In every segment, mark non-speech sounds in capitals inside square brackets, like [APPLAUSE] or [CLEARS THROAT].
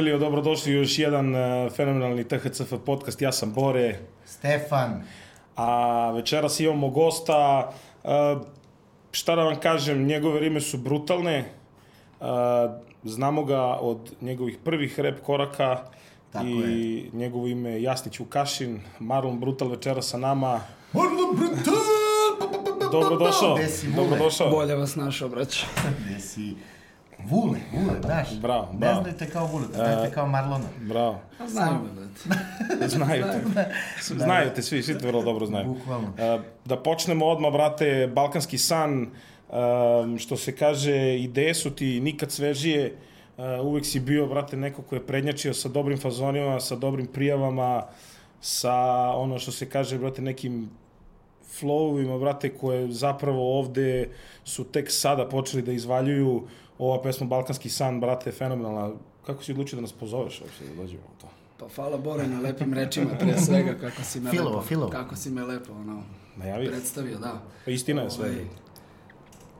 Familijo, dobrodošli u još jedan uh, fenomenalni THCF podcast. Ja sam Bore, Stefan, a večeras imamo gosta. Uh, šta da vam kažem, njegove rime su brutalne. Uh, znamo ga od njegovih prvih rep koraka Tako i je. njegovo ime je Jasnić Vukašin. Marlon Brutal večera sa nama. Orlo Brutal! Dobrodošao. Dobrodošao. Bolje vas našao, braće. Gde si? Vule, Vule, znaš. Bravo, Ne bravo. znajte kao Vule, znajte kao Marlona. Bravo. Znaju me, brate. [LAUGHS] Znaju te. Znaju te svi, svi te vrlo dobro znaju. Bukvalno. Uh, Da počnemo odmah, brate, Balkanski san, um, što se kaže, ideje su ti nikad svežije, uh, uvek si bio, brate, neko ko je prednjačio sa dobrim fazonima, sa dobrim prijavama, sa ono što se kaže, brate, nekim flowovima, brate, koje zapravo ovde su tek sada počeli da izvaljuju ova pesma Balkanski san, brate, fenomenalna. Kako si odlučio da nas pozoveš uopšte da dođemo u to? Pa hvala Bore na lepim rečima, pre [LAUGHS] svega, kako si me Filovo, lepo, filovo. kako si me lepo, ono, Najavio? predstavio, da. Pa istina je sve. Ovaj,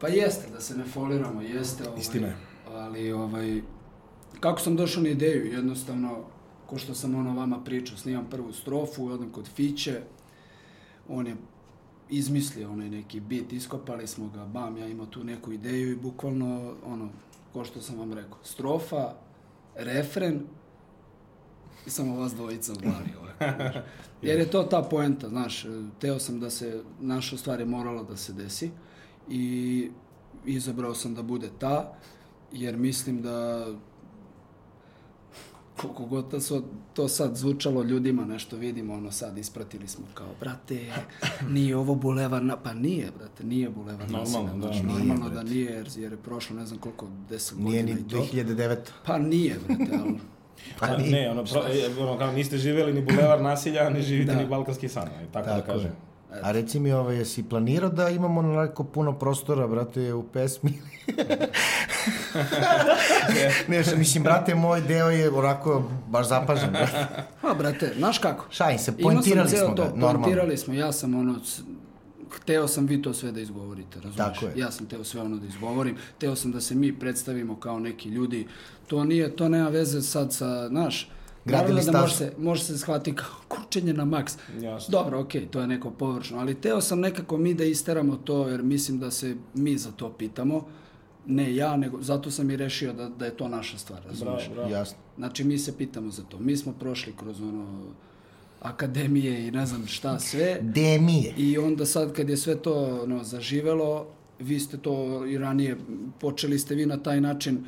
Pa jeste, da se ne foliramo, jeste, ovaj, Istina je. ali, ovaj, kako sam došao na ideju, jednostavno, ko što sam ono vama pričao, snimam prvu strofu, odem kod Fiće, on je izmislio onaj neki bit, iskopali smo ga, bam, ja imao tu neku ideju i bukvalno, ono, ko što sam vam rekao, strofa, refren i samo vas dvojica u glavi ovako. [LAUGHS] znaš. Jer je to ta poenta, znaš, teo sam da se, naša stvar je morala da se desi i izabrao sam da bude ta, jer mislim da koliko god da su to sad zvučalo ljudima, nešto vidimo, ono sad ispratili smo kao, brate, nije ovo bulevar, na... pa nije, brate, nije bulevar Normalno, nasilja, da. znači, Nije, normalno da nije, jer, jer je prošlo ne znam koliko, deset Nije godina ni i to. 2009. Pa nije, brate, [LAUGHS] ali Pa Pa, nije. ne, ono, pro, e, ono, kao, niste živjeli ni bulevar nasilja, ne živite Da. ni balkanski san, aj, tako, da Tako kažem. je. A reci mi, ovaj, jesi planirao da imamo onako puno prostora, brate, u pesmi? [LAUGHS] ne, što mislim, brate, moj deo je onako baš zapažen, brate. [LAUGHS] Pa, brate, znaš kako? Šalim se, poentirali ceo smo ga, normalno. Poentirali smo, ja sam ono, hteo sam vi to sve da izgovorite, razumiješ? Tako je. Ja sam teo sve ono da izgovorim, teo sam da se mi predstavimo kao neki ljudi. To nije, to nema veze sad sa, znaš, Gradili naravno da može se, može se shvati kao [LAUGHS] kurčenje na maks. Jasno. Dobro, okej, to je neko površno, ali teo sam nekako mi da isteramo to, jer mislim da se mi za to pitamo. Ne ja, nego zato sam i rešio da, da je to naša stvar, razumiješ? Bravo, bravo. Jasno. Znači, mi se pitamo za to. Mi smo prošli kroz ono akademije i ne znam šta sve. Demije. I onda sad kad je sve to ono, zaživelo, vi ste to i ranije, počeli ste vi na taj način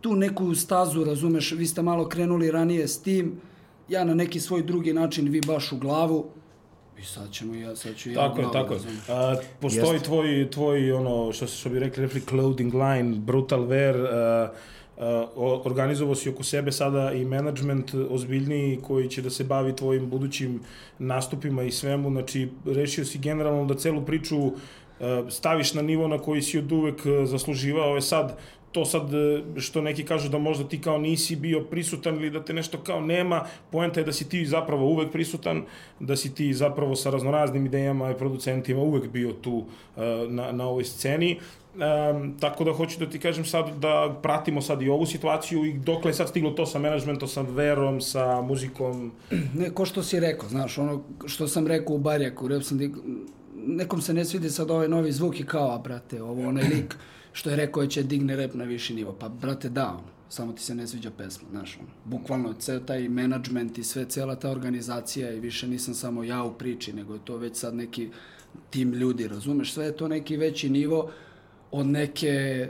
tu neku stazu, razumeš, vi ste malo krenuli ranije s tim, ja na neki svoj drugi način, vi baš u glavu, i sad ćemo ja, sad ću ja Tako je, tako je. A, postoji Jeste. tvoj, tvoj, ono, što, što bi rekli, rekli clothing line, brutal wear, a, o- organizovao si oko sebe sada i management ozbiljniji koji će da se bavi tvojim budućim nastupima i svemu, znači rešio si generalno da celu priču a, staviš na nivo na koji si od uvek zasluživao, je sad to sad e, što neki kažu da možda ti kao nisi bio prisutan ili da te nešto kao nema, poenta je da si ti zapravo uvek prisutan, da si ti zapravo sa raznoraznim idejama i producentima uvek bio tu e, na, na ovoj sceni. Um, tako da hoću da ti kažem sad da pratimo sad i ovu situaciju i dokle je sad stiglo to sa menadžmentom, sa verom, sa muzikom. Ne, ko što si rekao, znaš, ono što sam rekao u Barjaku, rep sam, dig- nekom se ne svidi sad ovaj novi zvuk i kao, a brate, ovo onaj lik što je rekao će digne rep na viši nivo. Pa, brate, da, ono, samo ti se ne sviđa pesma, znaš, ono. Bukvalno, ceo taj management i sve, cijela ta organizacija i više nisam samo ja u priči, nego je to već sad neki tim ljudi, razumeš? Sve je to neki veći nivo od neke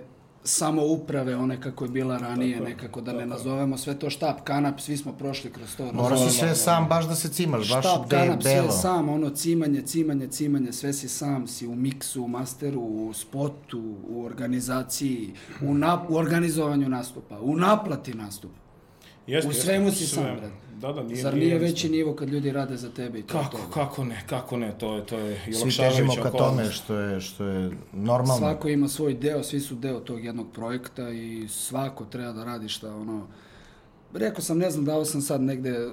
samouprave, one kako je bila ranije, Tako nekako da tako ne nazovemo sve to štap, kanap, svi smo prošli kroz to. Razumeš? si sve sam baš da se cimaš, baš Štab, de, kanap, sve belo. sam, ono, cimanje, cimanje, cimanje, sve si sam, si u miksu, u masteru, u spotu, u organizaciji, u, nap, u organizovanju nastupa, u naplati nastupa. Jeste, U jeste, svemu si sve. sam, brate. Da, da, nije, Zar nije jednostavno. veći nivo kad ljudi rade za tebe i to? Kako, to? kako ne, kako ne, to je, to je i Svi težimo ka tome što je, što je normalno. Svako ima svoj deo, svi su deo tog jednog projekta i svako treba da radi šta ono... Rekao sam, ne znam, dao sam sad negde,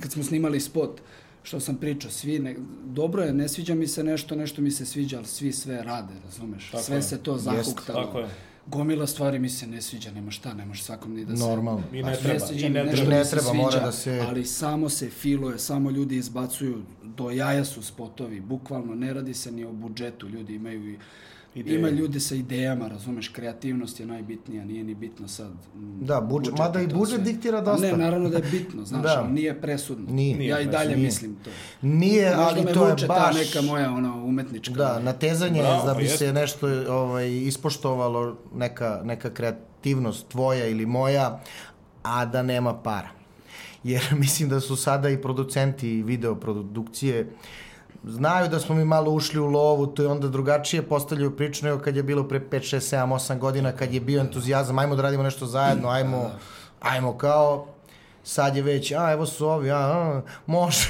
kad smo snimali spot, što sam pričao, svi, ne, dobro je, ne sviđa mi se nešto, nešto mi se sviđa, ali svi sve rade, razumeš? Tako sve je. se to Jest, zahuktalo. tako je. Gomila stvari mi se ne sviđa, nema šta, ne može svakom ni da se... Normalno. I ne ne treba, sviđa i ne treba. Ne mi se treba, mora sviđa, da se- Ali samo se filuje, samo ljudi izbacuju, do jaja su spotovi, bukvalno, ne radi se ni o budžetu, ljudi imaju i... Ideje. Ima ljudi sa idejama, razumeš, kreativnost je najbitnija, nije ni bitno sad. Da, budžet- mada i budžet sve. diktira dosta. Ne, naravno da je bitno, [LAUGHS] znaš, Da. ali nije presudno. Nije. ja i Nije dalje presudno. mislim to. Nije, Možda ali to je baš... ta neka moja ono, umetnička. Da, natezanje Bravo, da bi jeste. se nešto ovaj, ispoštovalo, neka, neka kreativnost tvoja ili moja, a da nema para. Jer [LAUGHS] mislim da su sada i producenti video produkcije znaju da smo mi malo ušli u lovu, to je onda drugačije postavljaju priču nego kad je bilo pre 5, 6, 7, 8 godina, kad je bio entuzijazam, ajmo da radimo nešto zajedno, ajmo, ajmo kao, sad je već, a evo su ovi, a, a može.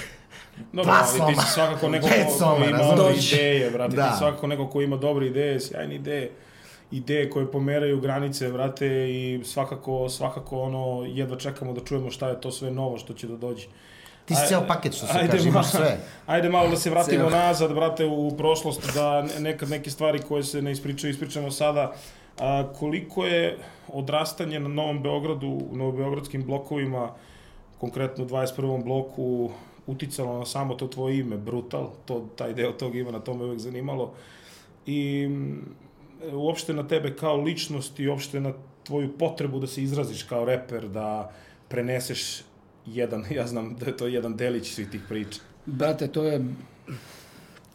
Dobro, Dva ali ti si svakako neko ko, soma, ima razumeš? ideje, brate, Da. ti si svakako neko ko ima dobre ideje, sjajne ideje, ideje koje pomeraju granice, brate, i svakako, svakako ono, jedva čekamo da čujemo šta je to sve novo što će da dođe. Ti si ceo paket, što se ajde kaže, imaš sve. Ajde malo da se vratimo Ceo. nazad, brate, u prošlost, da ne- nekad neke stvari koje se ne ispričaju, ispričamo sada. A, koliko je odrastanje na Novom Beogradu, u novobeogradskim blokovima, konkretno u 21. bloku, uticalo na samo to tvoje ime, Brutal, to, taj deo tog imena, to me uvek zanimalo. I uopšte na tebe kao ličnost i uopšte na tvoju potrebu da se izraziš kao reper, da preneseš jedan, [LAUGHS] ja znam da je to jedan delić svih tih priča. Brate, to je...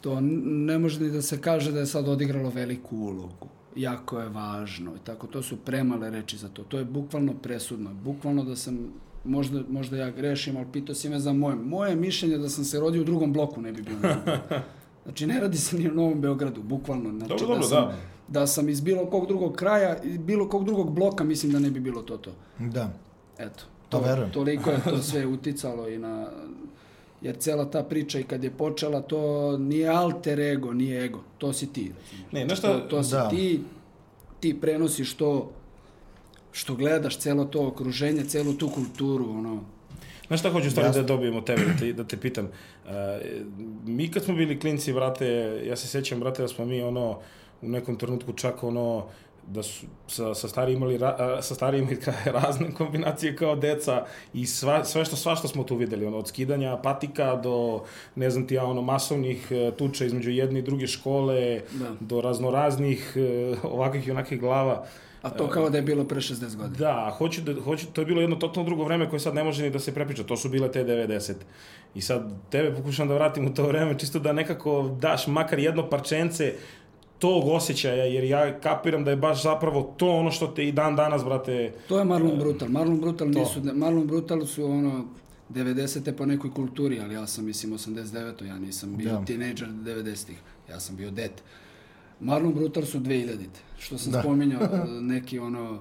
To ne može ni da se kaže da je sad odigralo veliku ulogu. Jako je važno. I tako, to su premale reči za to. To je bukvalno presudno. Bukvalno da sam, možda, možda ja grešim, ali pitao si me za moje. Moje mišljenje da sam se rodio u drugom bloku ne bi Beogradu. [LAUGHS] Znači, ne radi se ni o Novom Beogradu, bukvalno. Znači, Dobro, dobro, da, sam, da. da sam iz bilo kog drugog kraja, iz bilo kog drugog bloka, mislim da ne bi bilo to to. Da. Eto. To verujem. Toliko je to [LAUGHS] sve uticalo i na... Jer cela ta priča i kad je počela, to nije alter ego, nije ego. To si ti. Ne, znaš šta- To, to si Da. ti, ti prenosiš to što gledaš, celo to okruženje, celu tu kulturu, ono... Znaš šta hoću stvari da dobijem od tebe, da te, da te pitam? Uh, mi kad smo bili klinci, brate, ja se sjećam, brate, da smo mi ono, u nekom trenutku čak ono, da su sa, sa stari imali ra, sa stari imali [LAUGHS] ka- razne kombinacije kao deca i sva, sve što svašta smo tu videli ono od skidanja patika do ne znam ti ja ono masovnih e, tuča između jedne i druge škole Da. do raznoraznih e, ovakvih i onakvih glava A to kao da je bilo pre 60 godina. Da, hoću da, hoću, to je bilo jedno totalno drugo vreme koje sad ne može ni da se prepriča, to su bile te 90. I sad tebe pokušam da vratim u to vreme, čisto da nekako daš makar jedno parčence tog osjećaja, jer ja kapiram da je baš zapravo to ono što te i dan danas, brate, To je Marlon Brutal. Marlon Brutal To. nisu... Marlon Brutal su ono... 90. po nekoj kulturi, ali ja sam, mislim, 89. Ja nisam bio Da. tinejdžer 90-ih. Ja sam bio det. Marlon Brutal su 2000. Što sam da. spominjao, [LAUGHS] neki ono...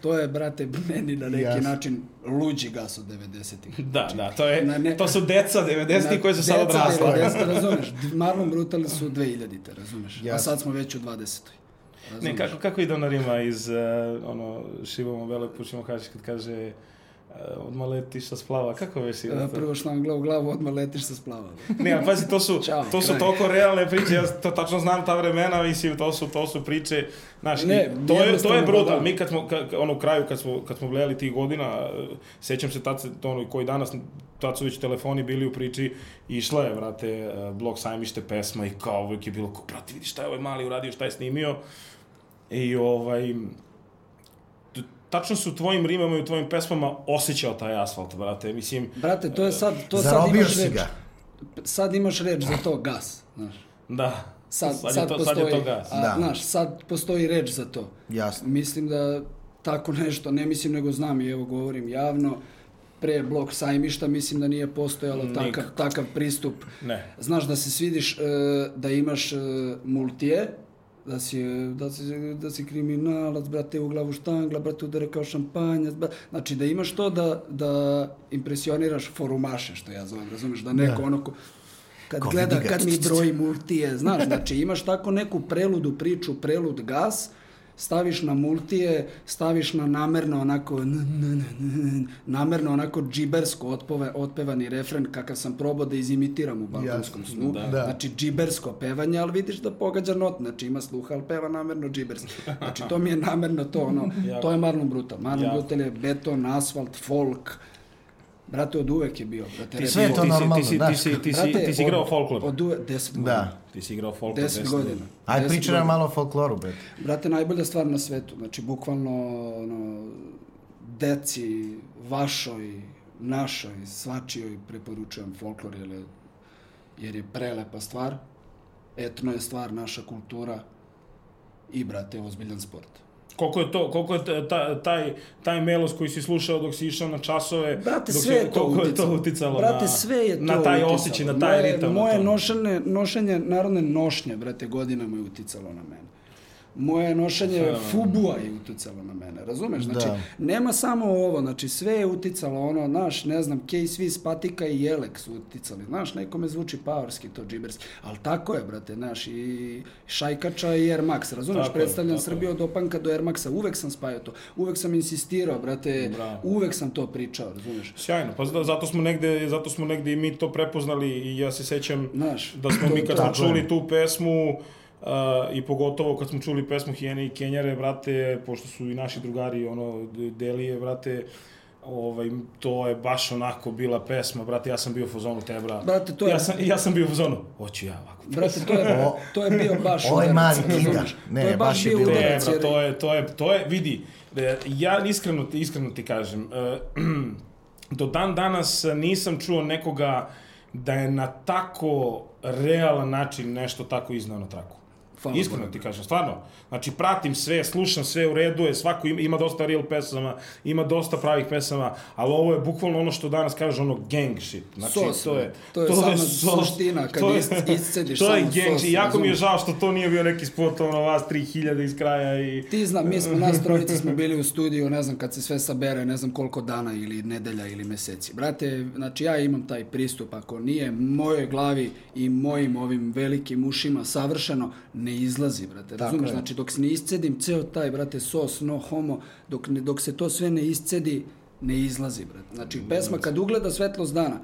To je, brate, meni na neki Jasno. način luđi gas od 90-ih. [LAUGHS] da, da, to je, Na ne- to su deca 90-ih koji su sad Deca odrasla. 90, razumeš? Marlon Brutal su 2000-te, razumeš? A Jasno. sad smo već u 20. Razumeš? Ne, kako, kako ide ona rima iz, uh, ono, Šivamo Belog, pućemo kaži, kad kaže, uh, odmah letiš sa splava, kako već ide? E, to? Prvo štangla u glavu, odmah letiš sa splava. Ne, a pazi, to su, [LAUGHS] Ćao, to su kraj. toliko realne priče, ja to tačno znam ta vremena, mislim, to su, to su priče, znaš, Ne, to, je, to je brutal, da. mi kad smo, ka, ono, u kraju, kad smo, kad smo gledali tih godina, eh, sećam se tad, ono, koji danas, tad su već telefoni bili u priči, išla je, vrate, eh, blog sajmište pesma i kao uvijek je bilo, kao, brate, vidi šta je ovaj mali uradio, šta je snimio, i ovaj, tačno su u tvojim rimama i u tvojim pesmama osjećao taj asfalt, brate, mislim, Brate, to je sad, to sad imaš reč. ga. Sad imaš reč za to, gas, znaš. da, Sad, sad, sad, je to, postoji, sad je to gas. A, Da. znaš, sad postoji reč za to. Jasno. Mislim da tako nešto, ne mislim nego znam i evo govorim javno, pre blok sajmišta mislim da nije postojalo takav, takav pristup. Ne. Znaš da se svidiš, e, da imaš e, multije, da si, da, si, da si kriminalac, brate, u glavu štangla, brate, udare kao šampanjac, bra- znači da imaš to da, da impresioniraš forumaše, što ja zovem, razumeš, da neko Da. ono ko, kad Ko gleda, kad mi broji multije, znaš, znači imaš tako neku preludu priču, prelud gas, staviš na multije, staviš na namerno onako, n, n, n, namerno onako džibersko otpove, otpevani refren kakav sam probao da izimitiram u balkanskom Jasno, snu. da. Da. Znači džibersko pevanje, ali vidiš da pogađa not, znači ima sluha, ali peva namerno džiberski. Znači to mi je namerno to, ono, [LAUGHS] to je Marlon Brutal. Marlon. Brutal je beton, asfalt, folk, Brate, od uvek je bio. Brate, Ti Sve je to ti si, normalno, ti si, znaš. ti si, ti si, ti si igrao folklor. Od uvek, deset godina. Da. Ti si igrao folklor. Deset godina. Ajde, Deset pričaj nam godina. malo o folkloru, brate. Brate, najbolja stvar na svetu. Znači, bukvalno, ono, deci, vašoj, našoj, svačijoj preporučujem folklor, jer je, jer je prelepa stvar. Etno je stvar, naša kultura i, brate, ozbiljan sport. Koliko je to, koliko je ta- ta, taj, taj melos koji si slušao dok si išao na časove, Brate, dok sve si- je to koliko uticalo. je to uticalo brate, na, sve je to na taj uticalo. osjećaj, na taj moje, ritam. Moje to. nošenje, nošenje narodne nošnje, brate, godinama je uticalo na mene. Moje nošenje Fenomenalno. fubua je uticalo na mene, razumeš? Znači, Da. nema samo ovo, znači sve je uticalo, ono, znaš, ne znam, K-Swiss, Patika i Jelek su uticali, znaš, nekome zvuči powerski, to džiberski, ali tako je, brate, znaš, i Šajkača i Air Max, razumeš, Tako predstavljam tako Srbiju od Opanka do Air Maxa, uvek sam spajao to, uvek sam insistirao, brate, Bravo. uvek sam to pričao, razumeš? Sjajno, pa zato smo negde, zato smo negde i mi to prepoznali i ja se sećam Znaš, da smo to- mi kad smo čuli tu pesmu uh, i pogotovo kad smo čuli pesmu Hijene i Kenjare, brate, pošto su i naši drugari ono delije, brate, ovaj, to je baš onako bila pesma, brate, ja sam bio u fazonu tebra. Brate, to je- Ja sam, ja sam bio u fazonu, hoću ja ovako. Brate, to je, [LAUGHS] O, to je bio baš ovaj udarac, mali kida. Ne, to je baš, baš je bio jer- to je, to je, to je, vidi, e, ja iskreno, ti- iskreno ti kažem, e, [CLEARS THROAT] do dan danas nisam čuo nekoga da je na tako realan način nešto tako iznao na traku. Hvala Iskreno ti kažem, stvarno. Znači, pratim sve, slušam sve, u redu je, svako ima, ima dosta real pesama, ima dosta pravih pesama, ali ovo je bukvalno ono što danas kaže, ono gang shit. Znači, Sos, to je, brate. To je sama suština, kad is- iscediš [LAUGHS] To je samo gang sos, shit. Jako mi je žao što to nije bio neki spot, ono, vas 3000 iz kraja i... Ti znam, mi smo, nas trojice smo [LAUGHS] bili u studiju, ne znam, kad se sve sabere, ne znam koliko dana ili nedelja ili meseci. Brate, znači ja imam taj pristup, ako nije mojoj glavi i mojim ovim velikim ušima savršeno, ne izlazi, brate. Razumeš? Znači, dok se ne iscedim ceo taj, brate, sos, no homo, dok, ne, dok se to sve ne iscedi, ne izlazi, brate. Znači, pesma kad ugleda svetlost dana,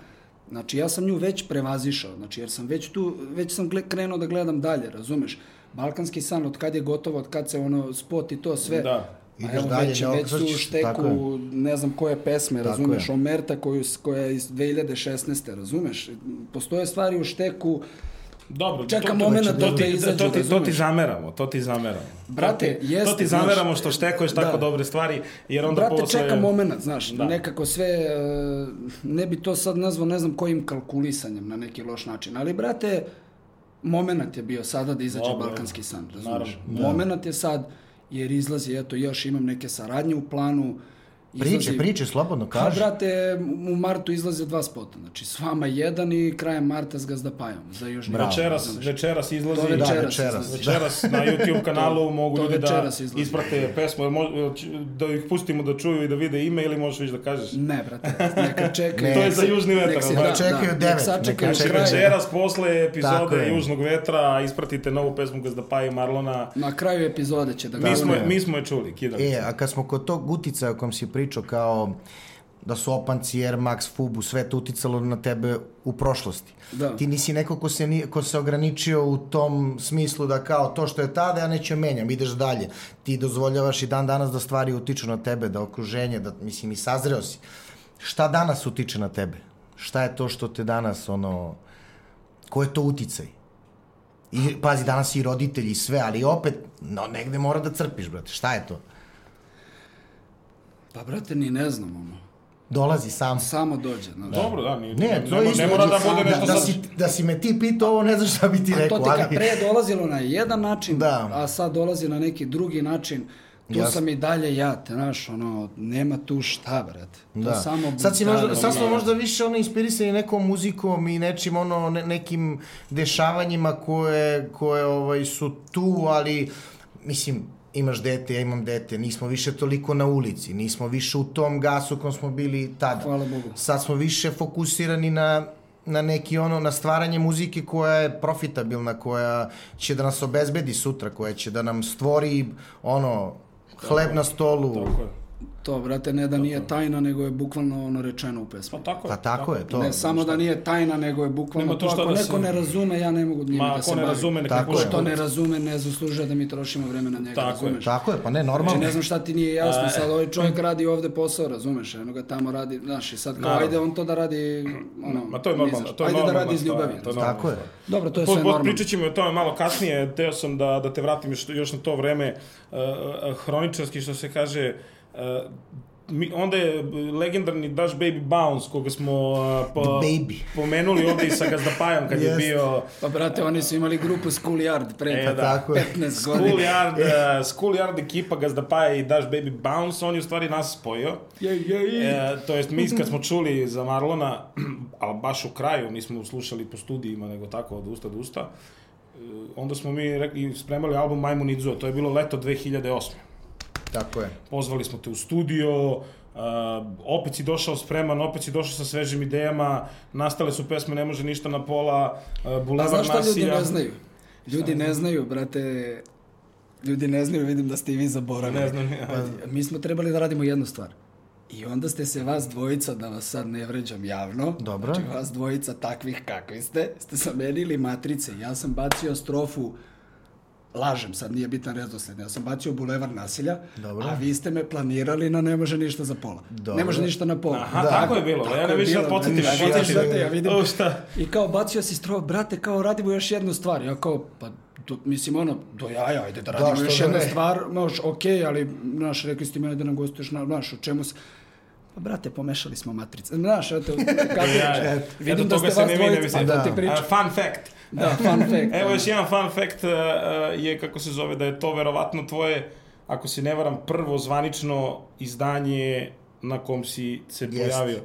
Znači, ja sam nju već prevazišao, znači, jer sam već tu, već sam krenuo da gledam dalje, razumeš? Balkanski san, od kad je gotovo, od kad se ono spot i to sve. Da. A Ideš evo, dalje, već, već su u šteku, ne znam koje pesme, Tako razumeš? je. Omerta koju, koja je iz 2016. razumeš? Postoje stvari u šteku, Dobro, Čeka to, da to, te izađu, to, ti, to ti zameramo, to ti zameramo. Brate, to ti, jeste, to ti zameramo što štekuješ tako da. dobre stvari, jer onda Brate, posle... čeka moment, znaš, Da. nekako sve, e, ne bi to sad nazvao ne znam kojim kalkulisanjem na neki loš način, ali brate, moment je bio sada da izađe Dobro, Balkanski san, razumiješ? naravno, da. Moment je sad, jer izlazi, eto, još imam neke saradnje u planu, Priče, priče, slobodno kaži. brate, u martu izlaze dva spota, znači s vama jedan i krajem marta s Gazdapajom, za još Bravo. Večeras, razumeš? večeras izlazi... [LAUGHS] To večeras, Da, večeras. izlazi. Večeras na YouTube kanalu mogu to ljudi da izlazi. isprate pesmu, da ih pustimo da čuju i da vide ime ili možeš već da kažeš? Ne, brate, neka [LAUGHS] čekaju. Ne. To je za južni vetar, Nek ono. da, Čekaju da, devet, nek sačekaju neka kraj. čekaju Večeras posle Tako epizode je. Južnog vetra ispratite novu pesmu Gazdapaja i Marlona. Na kraju epizode će da Mi ga smo, je. mi smo je čuli, kidali. E, a kad smo kod tog uticaja o kom si pričao kao da su opanci, Air Max, Fubu, sve to uticalo na tebe u prošlosti. Da. Ti nisi neko ko se, ko se ograničio u tom smislu da kao to što je tada ja neću menjam, ideš dalje. Ti dozvoljavaš i dan danas da stvari utiču na tebe, da okruženje, da mislim i sazreo si. Šta danas utiče na tebe? Šta je to što te danas ono ko je to uticaj? I pazi, danas i roditelji i sve, ali opet no, negde mora da crpiš, brate. Šta je to? Pa, brate, ni ne znam, ono. Dolazi sam. Samo dođe, znaš. Dobro, da, ni, Ne, to ne, isto. ne mora da bude da, nešto da, sad... si, da si me ti pitao ovo, ne znaš šta bi ti A to rekao. ti kad ali- pre je dolazilo na jedan način, Da. a sad dolazi na neki drugi način, tu Jasno. sam i dalje ja, te znaš, ono, nema tu šta, brate. To Da. samo sad, si možda, sad smo možda više ono inspirisani nekom muzikom i nečim ono ne, nekim dešavanjima koje, koje ovaj, su tu, ali mislim imaš dete, ja imam dete, nismo više toliko na ulici, nismo više u tom gasu kom smo bili tada. Hvala Bogu. Sad smo više fokusirani na na neki ono, na stvaranje muzike koja je profitabilna, koja će da nas obezbedi sutra, koja će da nam stvori ono, hleb na stolu. Tako je. To, brate, ne da nije tajna, nego je bukvalno ono rečeno u pesmi. Pa tako je. Pa tako je, to. Ne samo da nije tajna, nego je bukvalno to. Ako da neko se- ne razume, ja ne mogu njime Ma, da se ako ne bavim. razume, neka Tako je. Što ne razume, ne zaslužuje da mi trošimo vreme na njega, Tako je. razumeš? Tako je, pa ne, Znači, normalno. ne znam šta ti nije jasno, sad ovaj čovjek radi ovde posao, razumeš, eno ga tamo radi, znaš, i sad kao ajde on to da radi, ono, Ma to je normalno, to je ajde da radi iz ljubavi. to je Tako je. Dobro, to je sve normalno. pričat ćemo o tome malo kasnije, teo sam da, da te vratim još, još na to vreme uh, uh, hroničarski, što se kaže, mi, onda je legendarni Dash Baby Bounce, koga smo uh, po, Baby. pomenuli ovde i sa Gazdapajom kad je Jest. bio Pa brate, oni su imali grupu Schoolyard pre E, pa da. Tako je. 15 godina. Schoolyard, uh, Schoolyard ekipa Gazdapaja i Dash Baby Bounce, on je u stvari nas spojio. Je, je, je. E, to jest mi kad smo čuli za Marlona, ali baš u kraju, nismo slušali po studijima, nego tako od usta do usta, e, onda smo mi rekli, spremali album Majmun Idzo, to je bilo leto 2008. Tako je. Pozvali smo te u studio, Uh, opet si došao spreman, opet si došao sa svežim idejama, nastale su pesme Ne može ništa na pola, uh, Pa Bulevar znaš šta ljudi ne znaju? Ljudi ne znaju, brate, ljudi ne znaju, vidim da ste i vi zaboravili. Ne znam, ja. Mi smo trebali da radimo jednu stvar. I onda ste se vas dvojica, da vas sad ne vređam javno, Dobro. znači vas dvojica takvih kakvi ste, ste zamenili matrice. Ja sam bacio strofu, lažem sad, nije bitan redosled, ja sam bacio bulevar nasilja, Dobro. a vi ste me planirali na ne može ništa za pola. Dobro. Ne može ništa na pola. Aha, tako je bilo, tako ja ne više da podsjetim, brate, ja vidim. O, šta? I kao bacio si strop, brate, kao radimo još jednu stvar. Ja kao, pa, do, mislim, ono, do jaja, ajde da radimo što još da jednu ne? stvar, znaš, okej, ali, znaš, rekli ste mi, ajde da nam gostuješ, na, znaš, o čemu se... Pa, brate, pomešali smo matrice. Znaš, eto, [LAUGHS] kapiraš. Ja, eto, Vidim da toga ste se vas ne vidi, ne dvojica, vidi. pa Da. to ti pričam. A, fun fact. Da, fun fact. Evo još jedan fun fact uh, uh, je kako se zove da je to verovatno tvoje, ako se ne varam, prvo zvanično izdanje na kom si se Jest. pojavio.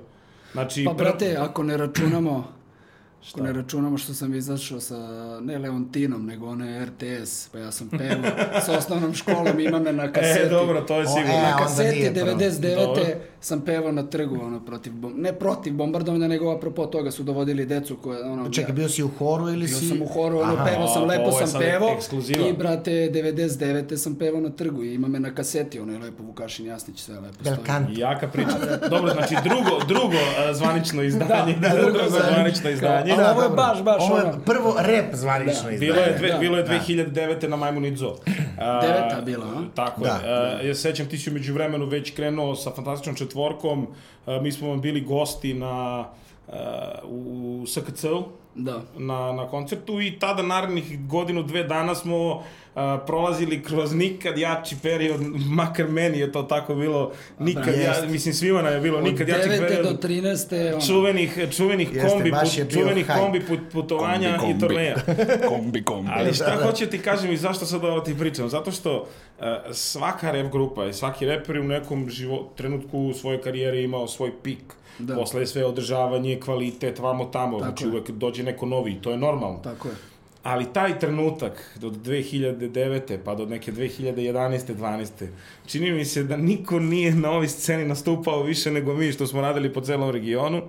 Znači, Pa, prv- brate, ako ne računamo, Ako ne računamo što sam izašao sa, ne Leontinom, nego one RTS, pa ja sam pevao [LAUGHS] sa osnovnom školom, ima me na kaseti. E, dobro, to je O, sigurno. e, Na kaseti nije prvo. 99. Dobro. sam pevao na trgu, ono, protiv, bom- ne protiv bombardovanja, nego apropo toga su dovodili decu koje, ono, Čekaj, ja- bio si u horu ili bio si... sam u horu, ono, pevao sam, A, pa lepo sam pevao. ekskluziva. I, brate, 99. sam pevao na trgu i ima me na kaseti, ono je lepo Vukašin Jasnić, sve lepo stoji. Belkant. Jaka priča. Dobro, znači drugo, drugo uh, zvanično izdanje. Da, [LAUGHS] da, drugo drugo zvanično izdanje. Ali ovo je baš, baš Ovo je ono- prvo rep zvanično Da. izdanje. Bilo je, dve, Da, bilo je da. 2009. na Majmunidzo. A, [LAUGHS] Deveta bila, a? Tako Da, je. A, ja se sećam, ti si umeđu vremenu već krenuo sa fantastičnom četvorkom. A, mi smo vam bili gosti na a, u SKC-u Da. na, na koncertu i tada narednih godinu, dve dana smo a, prolazili kroz nikad jači period, makar meni je to tako bilo, nikad, ja, Jest. mislim svima nam je bilo, Od nikad jači 9. period. do 13. ono, čuvenih, čuvenih Jeste, kombi, put, čuvenih kombi put, putovanja Kombi, i turneja. [LAUGHS] kombi, kombi. Ali šta Da, da. hoću ti kažem i zašto sad ovo ti pričam? Zato što uh, svaka rap grupa i svaki reper u nekom živo, trenutku u svojoj karijeri imao svoj pik. Da. Posle je sve održavanje, kvalitet, vamo tamo, Tako znači je. uvek dođe neko novi i to je normalno. Tako je. Ali taj trenutak do 2009. pa do neke 2011. 12. čini mi se da niko nije na ovoj sceni nastupao više nego mi što smo radili po celom regionu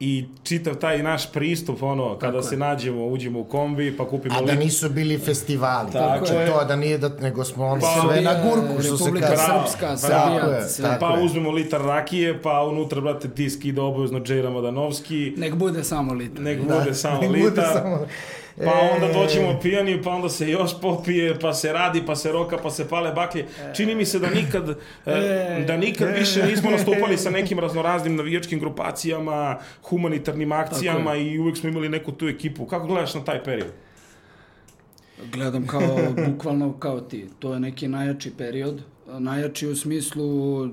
i čitav taj naš pristup, ono, kada Tako se je. nađemo, uđemo u kombi, pa kupimo A da nisu bili festivali. Tako znači, je. to da nije da, nego smo ono Pa, sve na Srbija, gurku, što se Republika kaže. Srpska, Srbija, tako Pa uzmemo litar rakije, pa unutra, brate, disk ide obavezno Džejra Madanovski, Nek bude samo litar. nek Da, bude samo nek bude litar, samo- pa E. onda dođemo pijani, pa onda se još popije, pa se radi, pa se roka, pa se pale baklje. Čini mi se da nikad, e, da nikad više nismo nastupali sa nekim raznoraznim navijačkim grupacijama, humanitarnim akcijama i uvek smo imali neku tu ekipu. Kako gledaš na taj period? Gledam kao, [LAUGHS] bukvalno kao ti. To je neki najjači period. Najjači u smislu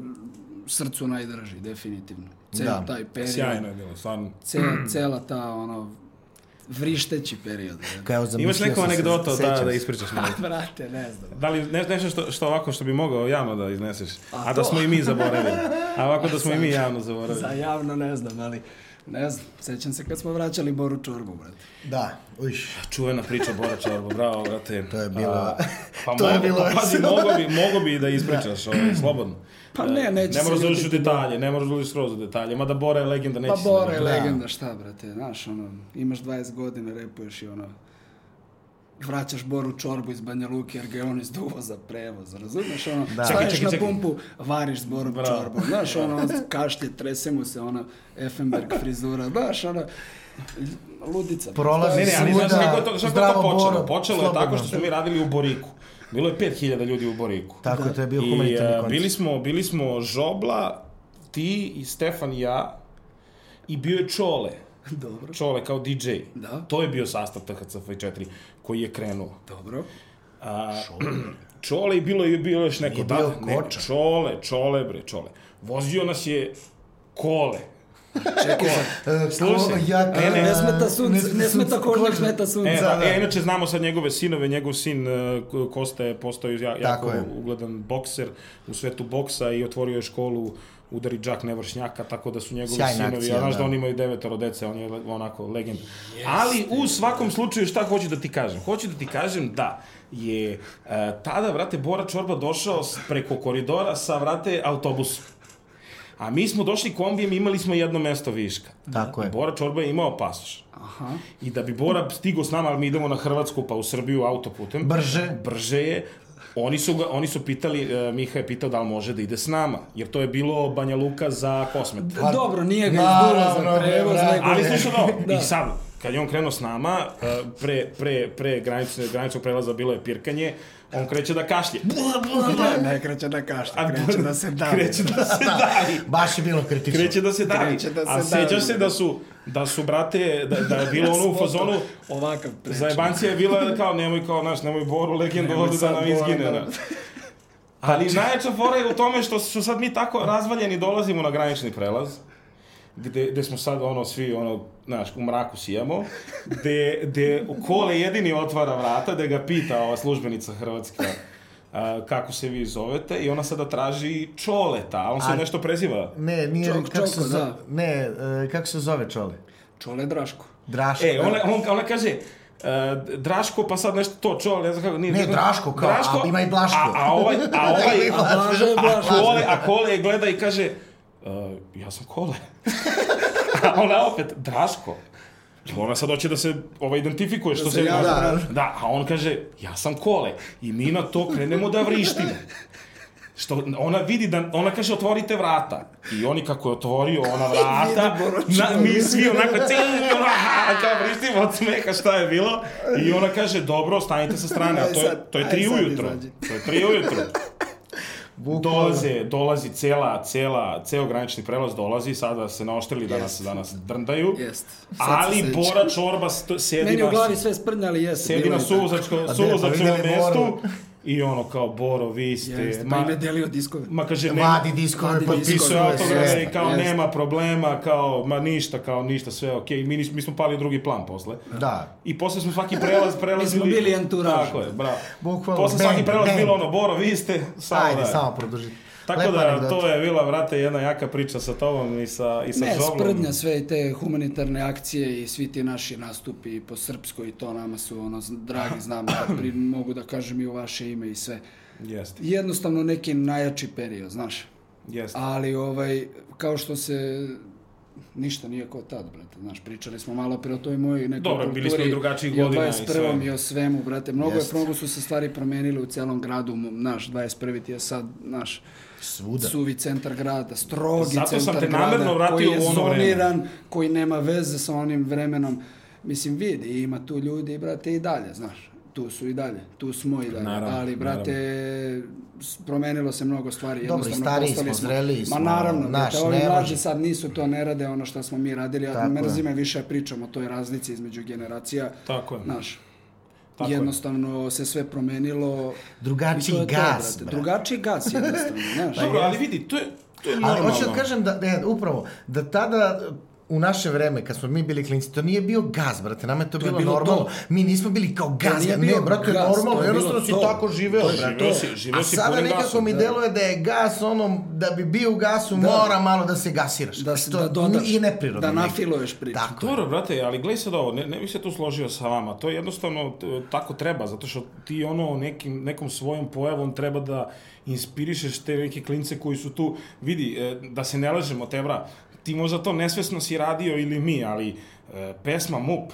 srcu najdrži, definitivno. Ceo Da. taj period. Sjajno je bilo, stvarno. Cela, cela ta, ono, vrišteći period. je. Kao Imaš zamišljao neku sam se, anegdotu da, da ispričaš malo? [LAUGHS] Brate, ne znam. Da li ne, nešto što, što ovako što bi mogao javno da izneseš, a, A da smo i mi zaboravili. [LAUGHS] A ovako da smo i mi javno zaboravili. Za javno ne znam, ali Ne znam, sećam se kad smo vraćali Boru Čorbu, brate. Da, uš. Čuvena priča Bora Čorbo, bravo, brate. To je bilo- A, pa to je mogo- bilo pa, pazi, [LAUGHS] mogo bi, mogo bi da ispričaš, ovaj, slobodno. Pa ne, E, neće Ne moraš da uđeš u ljutiti, detalje, ne moraš da uđeš skroz u detalje, mada Bora je legenda, neće Pa se Bora je legenda, šta, brate, znaš, ono, imaš 20 godina, repuješ i ono, vraćaš Boru Čorbu iz Banja Luke jer ga je on izduvo za prevoz, razumeš, ono, Da. staješ Čekaj, čekaj, na pumpu, variš s Borom Bravo. Čorbom, znaš, ono, [LAUGHS] kašlje, trese mu se, ono, Effenberg frizura, znaš, ono, ludica. Prolazi Ne, ne, ali znaš kako je to, kako to počelo? Boro, Počelo je tako što smo mi radili u Boriku. Bilo je 5000 ljudi u Boriku. Tako je, to je bio I humanitarni a, koncert. bili smo, bili smo Žobla, ti i Stefan i ja i bio je Čole. [LAUGHS] Dobro, Čole kao DJ. Da. To je bio sastav THCF4 koji je krenuo. dobro. A, čole [CLEARS THROAT] i bilo je bilo još neko. Nije da, bio ne, Koča. čole, čole bre, čole. Vozio nas je kole. Čekaj E, Slušaj, ko- ja, ne, ne, ne smeta sunce, ne smeta kožnjak, kožnjak. smeta sunce. E, Da, da, e, inače znamo sad njegove sinove, njegov sin e, Kosta je postao ja, jako je. ugledan bokser u svetu boksa i otvorio je školu udari džak nevršnjaka, tako da su njegovi Sjajna sinovi, akcija, ja znaš da. da. oni imaju devetoro dece, on je onako legend. Ali u svakom slučaju šta hoću da ti kažem? Hoću da ti kažem da je e, tada, vrate, Bora Čorba došao preko koridora sa, vrate, autobusom. A mi smo došli kombijem i imali smo jedno mesto viška. Tako je. Bora Čorba je imao pasoš. Aha. I da bi Bora stigao s nama, ali mi idemo na Hrvatsku pa u Srbiju autoputem. Brže. Brže je. Oni su, ga, oni su pitali, uh, Miha je pitao da li može da ide s nama, jer to je bilo Banja Luka za Kosmet. Dobro, nije ga izduvo za prevoz, nego... Ali slušaj ovo, Da. i sad, kad je on krenuo s nama, uh, pre, pre, pre granice, graničnog prelaza bilo je pirkanje, on kreće da kašlje. Ne, ne kreće da kašlje, kreće da se davi. Kreće da se davi. Baš je bilo kritično. Kreće da se davi. Kreće da se A sećaš se da su, da su, brate, da, da je bilo ono u fazonu, Ovakav priča. Zajebancija je bila kao nemoj kao naš, nemoj Boru legendu Nemoj ovde da nam izgine. da. Da. Ali najjača fora je u tome što su sad mi tako razvaljeni dolazimo na granični prelaz gde, gde smo sad ono svi ono, znaš, u mraku sijamo, gde, gde Kole jedini otvara vrata, da ga pita ova službenica Hrvatska a, kako se vi zovete i ona sada traži Čoleta, a on se A- nešto preziva. Ne, nije, Čok- kako se zove, da. ne, e, kako se zove čole? Čole Draško. Draško. E, ona, on, ona kaže, uh, Draško, pa sad nešto to, čo, ne znam kako, nije... Ne, Draško kao, a ima i Blaško. A, a ovaj, a [LAUGHS] ovaj, a, Blaže Blažko. a Kole, a Kole gleda i kaže, ja sam Kole. [LAUGHS] a ona opet, Draško. Ona sad hoće da se ovaj, identifikuje što Da se ja- da, da, a on kaže, ja sam Kole. I mi na to krenemo da vrištimo. Što ona vidi da, ona kaže otvorite vrata. I oni kako je otvorio ona [LAUGHS] vrata, na, mi svi onako cijeli, ono, kao vrištimo od smeha šta je bilo. I ona kaže, dobro, stanite sa strane, a to je, to je tri ujutro. To je tri ujutro. Bukvalno. Dolaze, dolazi cela, cela, ceo granični prelaz dolazi, sada se naoštrili da nas, da nas drndaju. Jest. Se Ali sećam. Bora Čorba sedi Meni na... u glavi sve sprnja, ali jeste. Sedi na suvozačkom pa mestu? I ono kao, Boro, vi ste... Jeste, pa im je delio diskove. Ma kaže, ne, Vadi diskove, potpisuje sve. i kao Jeste. nema problema, kao, ma ništa, kao ništa, sve okej. Mi, nis- mi smo pali u drugi plan posle. Da. I posle smo svaki prelaz prelazili... Mi smo bili entourage. Tako je, bravo. Bukvalno, Posle svaki band, prelaz band. bilo ono, Boro, vi ste, samo Ajde, da. samo produžiti. Tako Lepa da, anegdota. to je bila, brate, jedna jaka priča sa tobom i sa, i sa Ne, Žoblom. sprdnja sve i te humanitarne akcije i svi ti naši nastupi po srpskoj i to nama su ono dragi, znam da pri, [CLEARS THROAT] mogu da kažem i u vaše ime i sve. Jeste, Jednostavno neki najjači period, znaš. jeste. Ali ovaj, kao što se ništa nije kao tad, brate, znaš, pričali smo malo pre o toj mojoj nekoj Dobro, bili smo kulturi i drugačijih i o godina i 21. sve. i o svemu, brate, mnogo, Jest. je, mnogo su se stvari promenile u celom gradu, naš, 21. ti je sad, naš, Svuda. suvi centar grada, strogi Zato sam centar te grada, namerno vratio koji je u ono vreme. zoniran, koji nema veze sa onim vremenom. Mislim, vidi, ima tu ljudi, brate, i dalje, znaš. Tu su i dalje, tu smo i dalje. Naravno, Ali, brate, s- promenilo se mnogo stvari. Dobro, i jednostavno stariji postali smo, zreliji smo, Ma naravno, naš, brate, ovi ne mlađi sad nisu to, ne rade ono što smo mi radili, a Tako mrzi je. me više pričamo o toj razlici između generacija. Tako je. Znaš, Tako je. jednostavno se sve promenilo. Drugačiji to je to, gas, brate. brate. Drugačiji gas, jednostavno, [LAUGHS] znaš. Dobro, ali vidi, to je, to je Ali hoću da kažem da, ne, upravo, da tada u naše vreme, kad smo mi bili klinci, to nije bio gas, brate, nama je to, To bilo, bilo normalno. to. Mi nismo bili kao gas, nije ne, bio brate, gas, normalno, to je jednostavno si to. tako živeo, To je brate. živeo si- živeo A si sada nekako gasom, mi da. deluje da je gas, ono, da bi bio u gasu, mora malo da se gasiraš. Da se što da dodaš, I neprirodno. da nafiluješ priču. Tako. Dobro, brate, ali gledaj sad ovo, ne, ne bih se tu složio sa vama, to je jednostavno tako treba, zato što ti ono nekim, nekom svojom pojavom treba da inspirišeš te neke klince koji su tu, vidi, e, da se ne lažemo, Tebra, ti možda to nesvesno si radio ili mi, ali e, pesma MUP,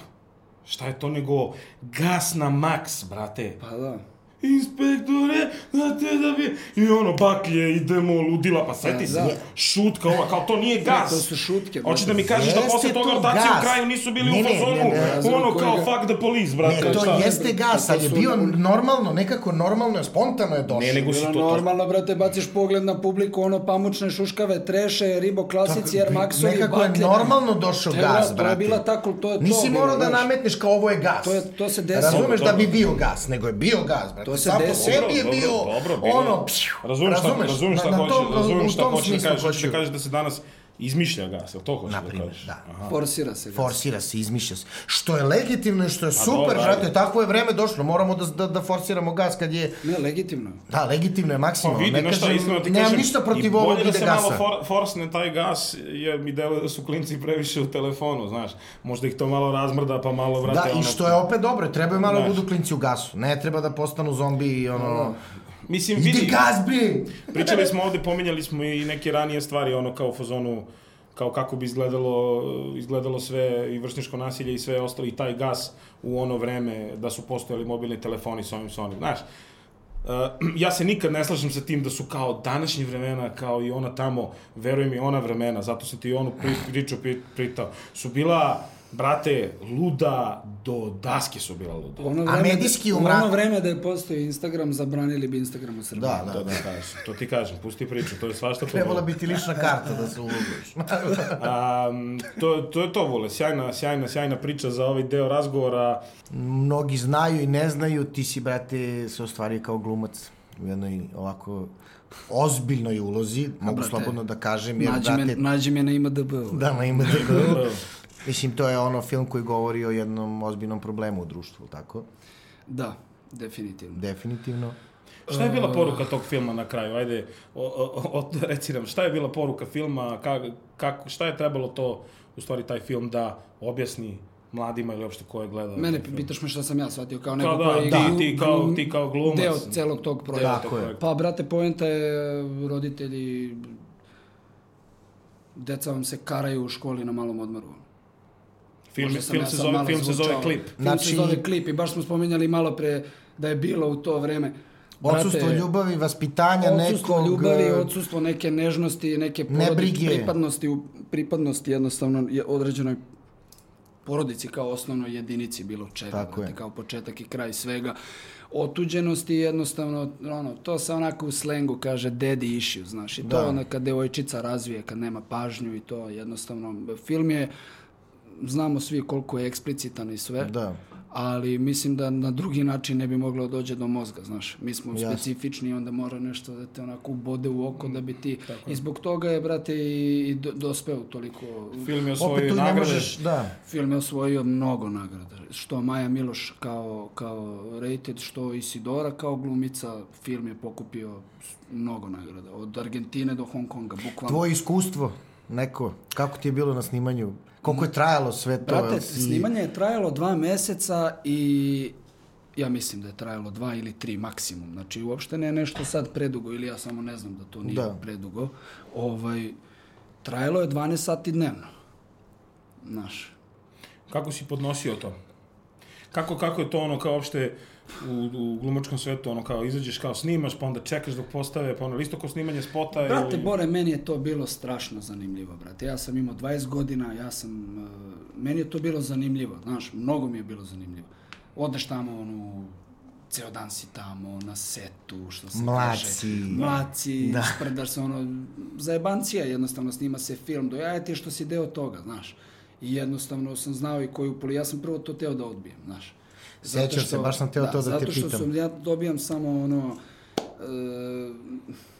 šta je to nego gas na maks, brate. Pa da. Inspektore, znate da bi... I ono, baklje, idemo, ludila, pa seti se, da. šutka ova, kao to nije gas. to su šutke, Hoćeš brate. da mi kažeš da posle toga to rotacije u kraju nisu bili Ne, u fazonu, ne, ne, ono kao fuck the police, brate. Ne, to šta? jeste gas, ali je bio normalno, nekako normalno je, spontano je došlo. Ne, nego si to... to normalno, brate, baciš pogled na publiku, ono pamučne šuškave, treše, ribo klasici, Air Maxovi, Nekako je baklje. normalno došao Te, gas, brate. To je bila tako, to je to. Nisi morao da nametneš kao ovo je gas. To je- to se desilo. Razumeš da bi bio gas, nego je bio gas, brate. To se Sam po desilo. sebi je Dobro, bio dobro, bilo je. ono, pšiu, Razumeš šta, razumeš? razumeš šta Na- tom- razumeš šta tom hoćeš da kažeš, da kažeš da se danas izmišlja gas, je li to hoćeš da Naprimer, kažeš? da. Aha. Forsira se. gas. Forsira se, izmišlja se. Što je legitimno i što je super, dobro, brate, ajde. takvo je vreme došlo. Moramo da, da, da forsiramo gas kad je... Ne, legitimno je. Da, legitimno je Pa maksimalno. vidi, ne kažem, iskreno ti kažem, ništa protiv i bolje ovog da ide se gasa. malo for, forsne taj gas, jer mi deluje da su klinci previše u telefonu, znaš. Možda ih to malo razmrda, pa malo, brate, Da, i ono... što je opet dobro, trebaju malo da Znaš. budu klinci u gasu. Ne treba da postanu zombi i ono... Mislim, Ide vidi, gas, bre! Pričali smo ovde, pominjali smo i neke ranije stvari, ono kao fazonu, kao kako bi izgledalo, izgledalo sve i vršničko nasilje i sve ostalo i taj gas u ono vreme da su postojali mobilni telefoni s ovim s onim. Znaš, Uh, [CLEARS THROAT] ja se nikad ne slažem sa tim da su kao današnji vremena, kao i ona tamo, veruj mi, ona vremena, zato sam ti i onu pri, priču pri, pritao, su bila, brate, luda do daske su bila luda. Ono A medijski u mraku. ono vreme da je postao Instagram, zabranili bi Instagram u Srbiji. Da, da, To, da kažem, to ti kažem, pusti priču, to je svašta Trebala bi ti lična karta da se uložiš. [LAUGHS] Um, to, to je to, Vole, sjajna, sjajna, sjajna priča za ovaj deo razgovora. Mnogi znaju i ne znaju, ti si, brate, se ostvario kao glumac u jednoj ovako ozbiljnoj ulozi, mogu brate, slobodno da kažem, jer, Nađi me, brate, nađi me na IMDB. da, ma ima da Mislim, to je ono film koji govori o jednom ozbiljnom problemu u društvu, tako? Da, definitivno. Definitivno. Šta je bila poruka tog filma na kraju? Ajde, o, o, o, [LAUGHS] reci nam, šta je bila poruka filma, kak, kako, šta je trebalo to, u stvari, taj film da objasni mladima ili uopšte ko je gledao? Mene pitaš me šta sam ja shvatio kao neko Kao da, koji... ti- glu- ti kao- ti kao glumac. Deo celog tog projekta. Tako je. Pa, brate, poenta je roditelji... Deca vam se karaju u školi na malom odmoru. Film, film, ja se zove, film se zove. Klip. Film Znači- se zove klip i baš smo spominjali malo pre da je bilo u to vreme. Odsustvo ljubavi, vaspitanja Odsustvo nekog... ljubavi, e, odsustvo neke nežnosti, neke Nebrige. porodične pripadnosti, u, pripadnosti jednostavno je određenoj porodici kao osnovnoj jedinici bilo čega, Tako brate, je. kao početak i kraj svega. Otuđenosti jednostavno, ono, to se onako u slengu kaže daddy issue, znaš, i to Da. onda kad devojčica razvije, kad nema pažnju i to jednostavno, film je, znamo svi koliko je eksplicitan i sve, Da. ali mislim da na drugi način ne bi moglo dođe do mozga, znaš. Mi smo Jasno. specifični i onda mora nešto da te onako ubode u oko da bi ti... I zbog toga je, brate, i, i do- dospeo toliko... Film je Opet osvojio ne nagrade. možeš, da. Film je osvojio mnogo nagrada. Što Maja Miloš kao, kao rated, što Isidora kao glumica. Film je pokupio mnogo nagrada. Od Argentine do Hong Konga, bukvalno. Tvoje iskustvo, neko, kako ti je bilo na snimanju? Koliko je trajalo sve to? Brate, si- snimanje je trajalo dva meseca i ja mislim da je trajalo dva ili tri maksimum. Znači, uopšte ne je nešto sad predugo ili ja samo ne znam da to nije Da. predugo. Ovaj, trajalo je 12 sati dnevno. Znaš, Kako si podnosio to? Kako, kako je to ono kao uopšte u, u glumačkom svetu, ono kao izađeš kao snimaš, pa onda čekaš dok postave, pa ono isto kao snimanje spota Brate, ili... Bore, meni je to bilo strašno zanimljivo, brate. Ja sam imao 20 godina, ja sam... Uh, meni je to bilo zanimljivo, znaš, mnogo mi je bilo zanimljivo. Odeš tamo, ono, ceo dan si tamo, na setu, što se Mlaci. kaže. Mlaci. Da. Da. Sprdaš se, ono, zajebancija, jednostavno snima se film, dojaje ti što si deo toga, znaš. I jednostavno sam znao i koju poli... Ja sam prvo to teo da odbijem, znaš. Sećam se, baš sam teo to da te zato što pitam. Sam, ja dobijam samo ono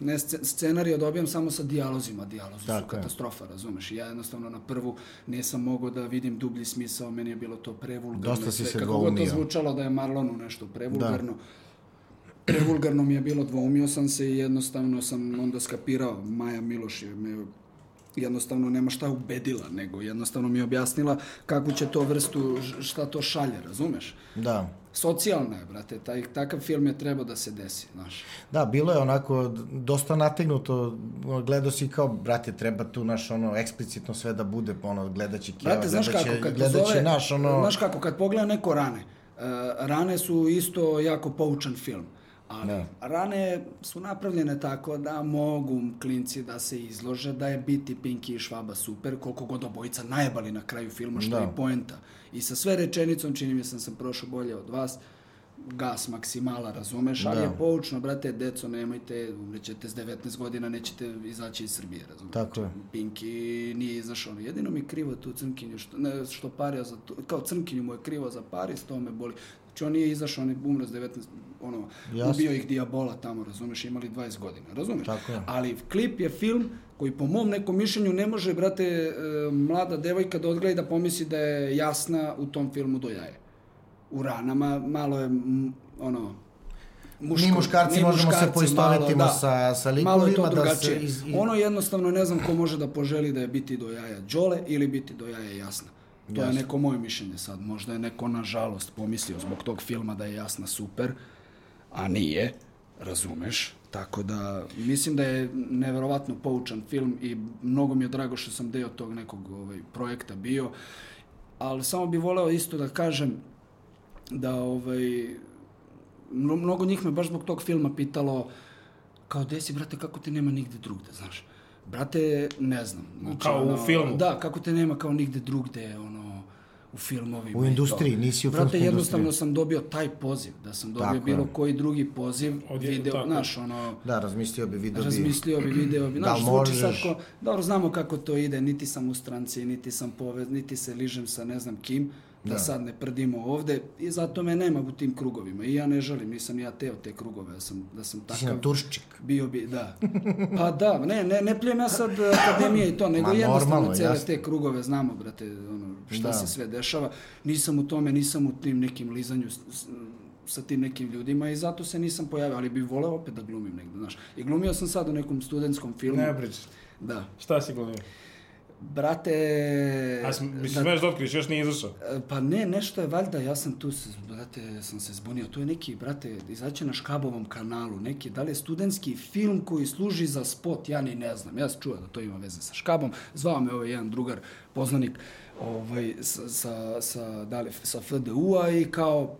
ne sce- scenarija dobijam samo sa dijalozima, dijalozi su je. katastrofa, razumeš? Ja jednostavno na prvu nisam mogao da vidim dublji smisao, meni je bilo to prevulgarno. Dosta si sve. se Kako god to zvučalo da je Marlonu nešto prevulgarno. Prevulgarno mi je bilo, dvoumio sam se i jednostavno sam onda skapirao, Maja Miloš je me jednostavno nema šta ubedila, nego jednostavno mi je objasnila kakvu će to vrstu, šta to šalje, razumeš? Da. Socijalna je, brate, taj, takav film je trebao da se desi, znaš. Da, bilo je onako dosta nategnuto, gledao si kao, brate, treba tu naš ono, eksplicitno sve da bude, ono, gledaće Kijeva, Brate, znaš gledaće, kako, kad gledaće pozove, naš, ono, znaš kako, kad pogleda neko rane, uh, rane su isto jako poučan film. Ali Da. rane su napravljene tako da mogu klinci da se izlože, da je biti Pinky i Švaba super, koliko god obojica najebali na kraju filma, što Da. je poenta. I sa sve rečenicom, čini mi se da sam prošao bolje od vas, gas maksimala, razumeš, ali Da. je poučno, brate, deco, nemojte, umrećete s 19 godina, nećete izaći iz Srbije, razumeš. Tako je. Pinki nije izašao. Jedino mi je krivo tu crnkinju, što, ne, što pario za tu, kao crnkinju mu je krivo za Paris, to me boli. Izašao, on je umro s 19, ono, Jasno. ubio ih dijabola tamo, razumeš, imali 20 godina, razumeš? Tako je. Ali klip je film koji po mom nekom mišljenju ne može, brate, e, mlada devojka da odgleda i da pomisli da je jasna u tom filmu do jaje. U ranama malo je, m, ono, muško, Mi muškarci mi možemo se muškarci poistovetimo malo, da. sa- sa Malo je to likovima, da se drugačije. iz- iz- Ono jednostavno ne znam ko može da poželi da je biti do jaja Đole ili biti do jaja Jasna. To je Jasno. neko moje mišljenje sad. Možda je neko nažalost pomislio zbog tog filma da je Jasna super, a nije, razumeš? Tako da, mislim da je neverovatno poučan film i mnogo mi je drago što sam deo tog nekog ovaj, projekta bio. Ali samo bih voleo isto da kažem da ovaj, mno- mnogo njih me baš zbog tog filma pitalo kao, desi, brate, kako te nema nigde drugde, znaš? Brate, ne znam. Znači, Kao u filmu? Da, kako te nema kao nigde drugde, ono, u filmovima. U industriji, nisi u Brate, filmskoj jednostavno industriji. sam dobio taj poziv, da sam dobio Tako bilo je. koji drugi poziv, Od- video, tako. znaš, ono, Da, razmislio bi, video bi. razmislio bi, video bi. [CLEARS THROAT] Da Znaš, li zvuči sad možeš? ko, dobro, znamo kako to ide, niti sam u stranci, niti sam povez, niti se ližem sa ne znam kim, da, Da. sad ne prdimo ovde i zato me nema u tim krugovima i ja ne želim, nisam ja teo te krugove, da sam, da sam takav... naturščik. Bio bi, da. Pa da, ne, ne, ne plijem ja sad akademije i to, nego Ma, jednostavno normalno, cele jasno. te krugove znamo, brate, ono, šta Da. se sve dešava. Nisam u tome, nisam u tim nekim lizanju s- s- sa tim nekim ljudima i zato se nisam pojavio, ali bih voleo opet da glumim negde, znaš. I glumio sam sad u nekom studentskom filmu. Ne brič. Da. Šta si glumio? Brate... A sm- da- da otkriš, još nije izašao. E, Pa ne, nešto je valjda, ja sam tu, se, brate, sam se zbunio. To je neki, brate, izaće na Škabovom kanalu, neki, da li je studentski film koji služi za spot, ja ni ne znam. Ja sam čuo da to ima veze sa Škabom. Zvao me ovaj jedan drugar, poznanik, ovaj, sa, sa, sa, da li, sa FDU-a i kao,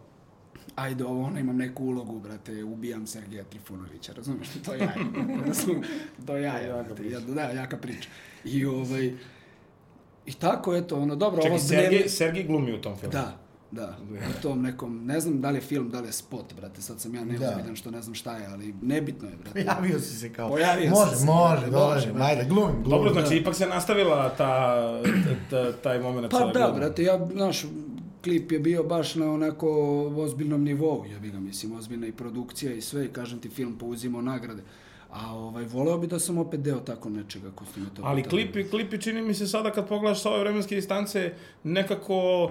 ajde ovo, ono, imam neku ulogu, brate, ubijam Sergeja Trifunovića, razumiješ? To [LAUGHS] razumiješ? To brate, priča. ja, da, jaka priča. I ovaj, i tako, eto, ono, dobro, Čekaj, ovo Sergej, dnevni- Sergej glumi u tom filmu. da, da, u tom nekom, ne znam da li je film, da li je spot, brate, sad sam ja neozbiljan što ne znam šta je, ali nebitno je, brate. Javio si se kao. Pojavio može, se, može, može, brate. ajde, glumim, glumim. Dobro, znači ipak se nastavila ta, ta, taj moment. Pa da, brate, ja, znaš, klip je bio baš na onako ozbiljnom nivou, ja ga mislim, ozbiljna i produkcija i sve, i kažem ti, film pouzimao nagrade. A ovaj, voleo bi da sam opet deo tako nečega, ako ste me to Ali klipi, klipi čini mi se sada kad pogledaš sa ove vremenske distance, nekako...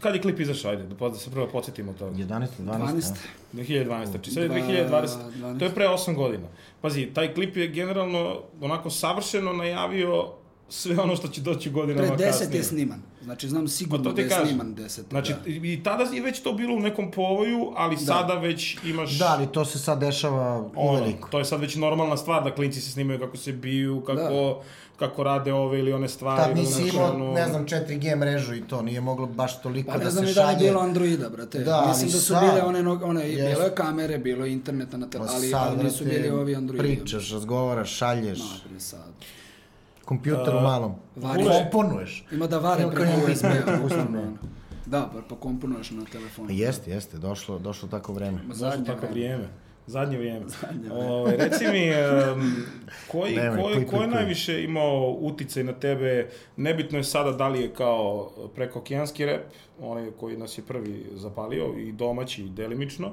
Kad je klip izašao, ajde, da, da se prvo podsjetimo to. 11. 12. 12. 2012. Znači sad je Dva- 2020. 12. To je pre 8 godina. Pazi, taj klip je generalno onako savršeno najavio sve ono što će doći godinama Pre 10 kasnije. je sniman. Znači, znam sigurno Pa da je kažem. sniman 10. Znači, da. i tada je već to bilo u nekom povoju, ali sada već imaš... Da, ali to se sad dešava ono, uveliko. to je sad već normalna stvar da klinci se snimaju kako se biju, kako, kako rade ove ili one stvari. Tad nisi imao, ono- ne znam, 4G mrežu i to, nije moglo baš toliko Pa ne da znam se ni da li je šalje. bilo Androida, brate. Da, Mislim da su sad- bile one, one Jest. bilo je kamere, bilo je interneta na tele, Pa ali, ali nisu bili ovi Androidi. Pričaš, razgovaraš, šalješ, Ma, sad. Kompjuter u malom. Vari- Komponuješ. Ima da vare preko USB-a. USB, bukvalno. Da, pa, pa komponuješ na telefonu. Jeste, jeste, došlo, došlo tako vreme. Ma, zadnje tako vreme. vrijeme? Zadnje vrijeme. Zadnje Ovaj, reci mi, um, [LAUGHS] koji, Nemoj, koji, puj, ko puj, je puj. najviše imao uticaj na tebe? Nebitno je sada da li je kao prekookeanski rep, onaj koji nas je prvi zapalio, i domaći delimično,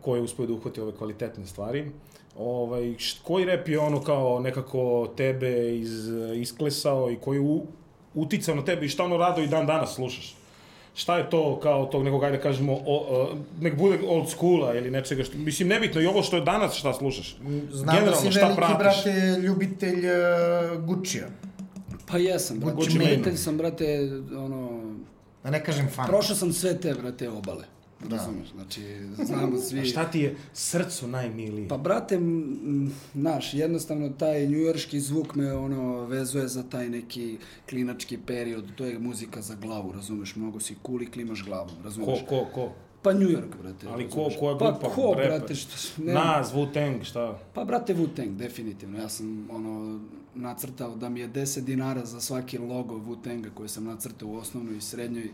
ko je uspio da uhvati ove kvalitetne stvari. Ovaj, št- koji rep je ono kao nekako tebe iz, isklesao i koji u, uticao na tebe i šta ono rado i dan danas slušaš? Šta je to kao tog nekog, ajde da kažemo, o, o, nek bude old schoola ili nečega što, mislim, nebitno i ovo što je danas šta slušaš. Znam da si veliki, brate, ljubitelj uh, Gucci-a. Pa jesam, brate. Gucci Mane. Ljubitelj sam, brate, ono... Da ne kažem fan. Prošao sam sve te, brate, obale. Da. Razumeš, znači, znamo svi... A šta ti je srcu najmiliji? Pa, brate, m, naš, jednostavno taj njujorški zvuk me, ono, vezuje za taj neki klinački period. To je muzika za glavu, razumeš, mnogo si cool i klimaš glavom, Ko, razumeš. ko, ko? Pa New York, brate. Ali ko, razumeš. ko je Pa grupa? ko, reper? brate, što... Ne, Nas, Wu-Tang, šta? Pa, brate, Wu-Tang, definitivno. Ja sam, ono, nacrtao da mi je 10 dinara za svaki logo Wu-Tanga koje sam nacrtao u osnovnoj i srednjoj.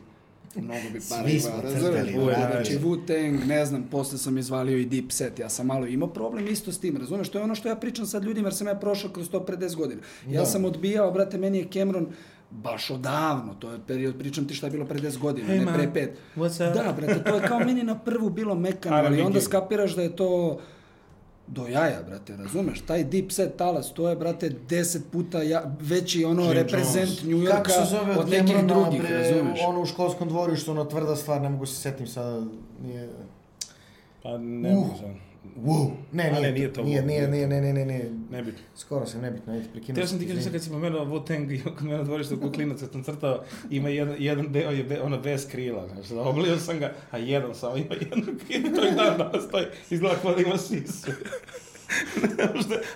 Mnogo bi para Svi imao, smo crtali, Da, brate. Znači, Wu-Tang, ne znam, posle sam izvalio i Deep Set. Ja sam malo imao problem isto s tim, razumeš? To je ono što ja pričam sad ljudima, jer sam ja prošao kroz to pre 10 godina. Ja Da. sam odbijao, brate, meni je Cameron baš odavno, to je period, pričam ti šta je bilo pre 10 godina, Hey, ne man, pre 5. what's up? Da, brate, to je kao meni na prvu bilo mekano, ali onda skapiraš da je to do jaja, brate, razumeš? Taj deep set talas, to je, brate, deset puta ja, veći ono Jim reprezent Jones. New Yorka od od nekih drugih, bre, razumeš? ono u školskom dvorištu, ono tvrda stvar, ne mogu se setim sada, nije... Pa ne Uh. mogu sad. Wow. Ne, nije, ne, nije to Nije, nije, nije ne, ne, ne, ne. Nebitno. Skoro sam nebitno, ajde, prekinuo Teo sam ti kažem sad kad si pomenuo Wu-Tang i kod mene dvorište u klinac, kad sam crtao, ima jedan, jedan deo je be, ono bez krila, znaš, da oblio sam ga, a jedan samo ima jedno krilo, to je dan danas stoji, izgleda kao da ima sisu.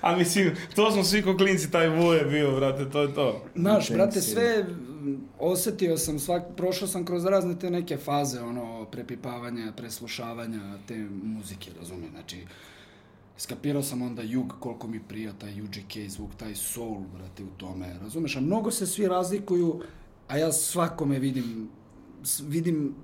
A mislim, to smo svi ko klinci, taj Wu je bio, brate, to je to. Znaš, brate, sve, osetio sam, svak, prošao sam kroz razne te neke faze, ono, prepipavanja, preslušavanja te muzike, razumije, znači, skapirao sam onda jug, koliko mi prija taj UGK zvuk, taj soul, brate, u tome, razumeš, a mnogo se svi razlikuju, a ja svakome vidim, vidim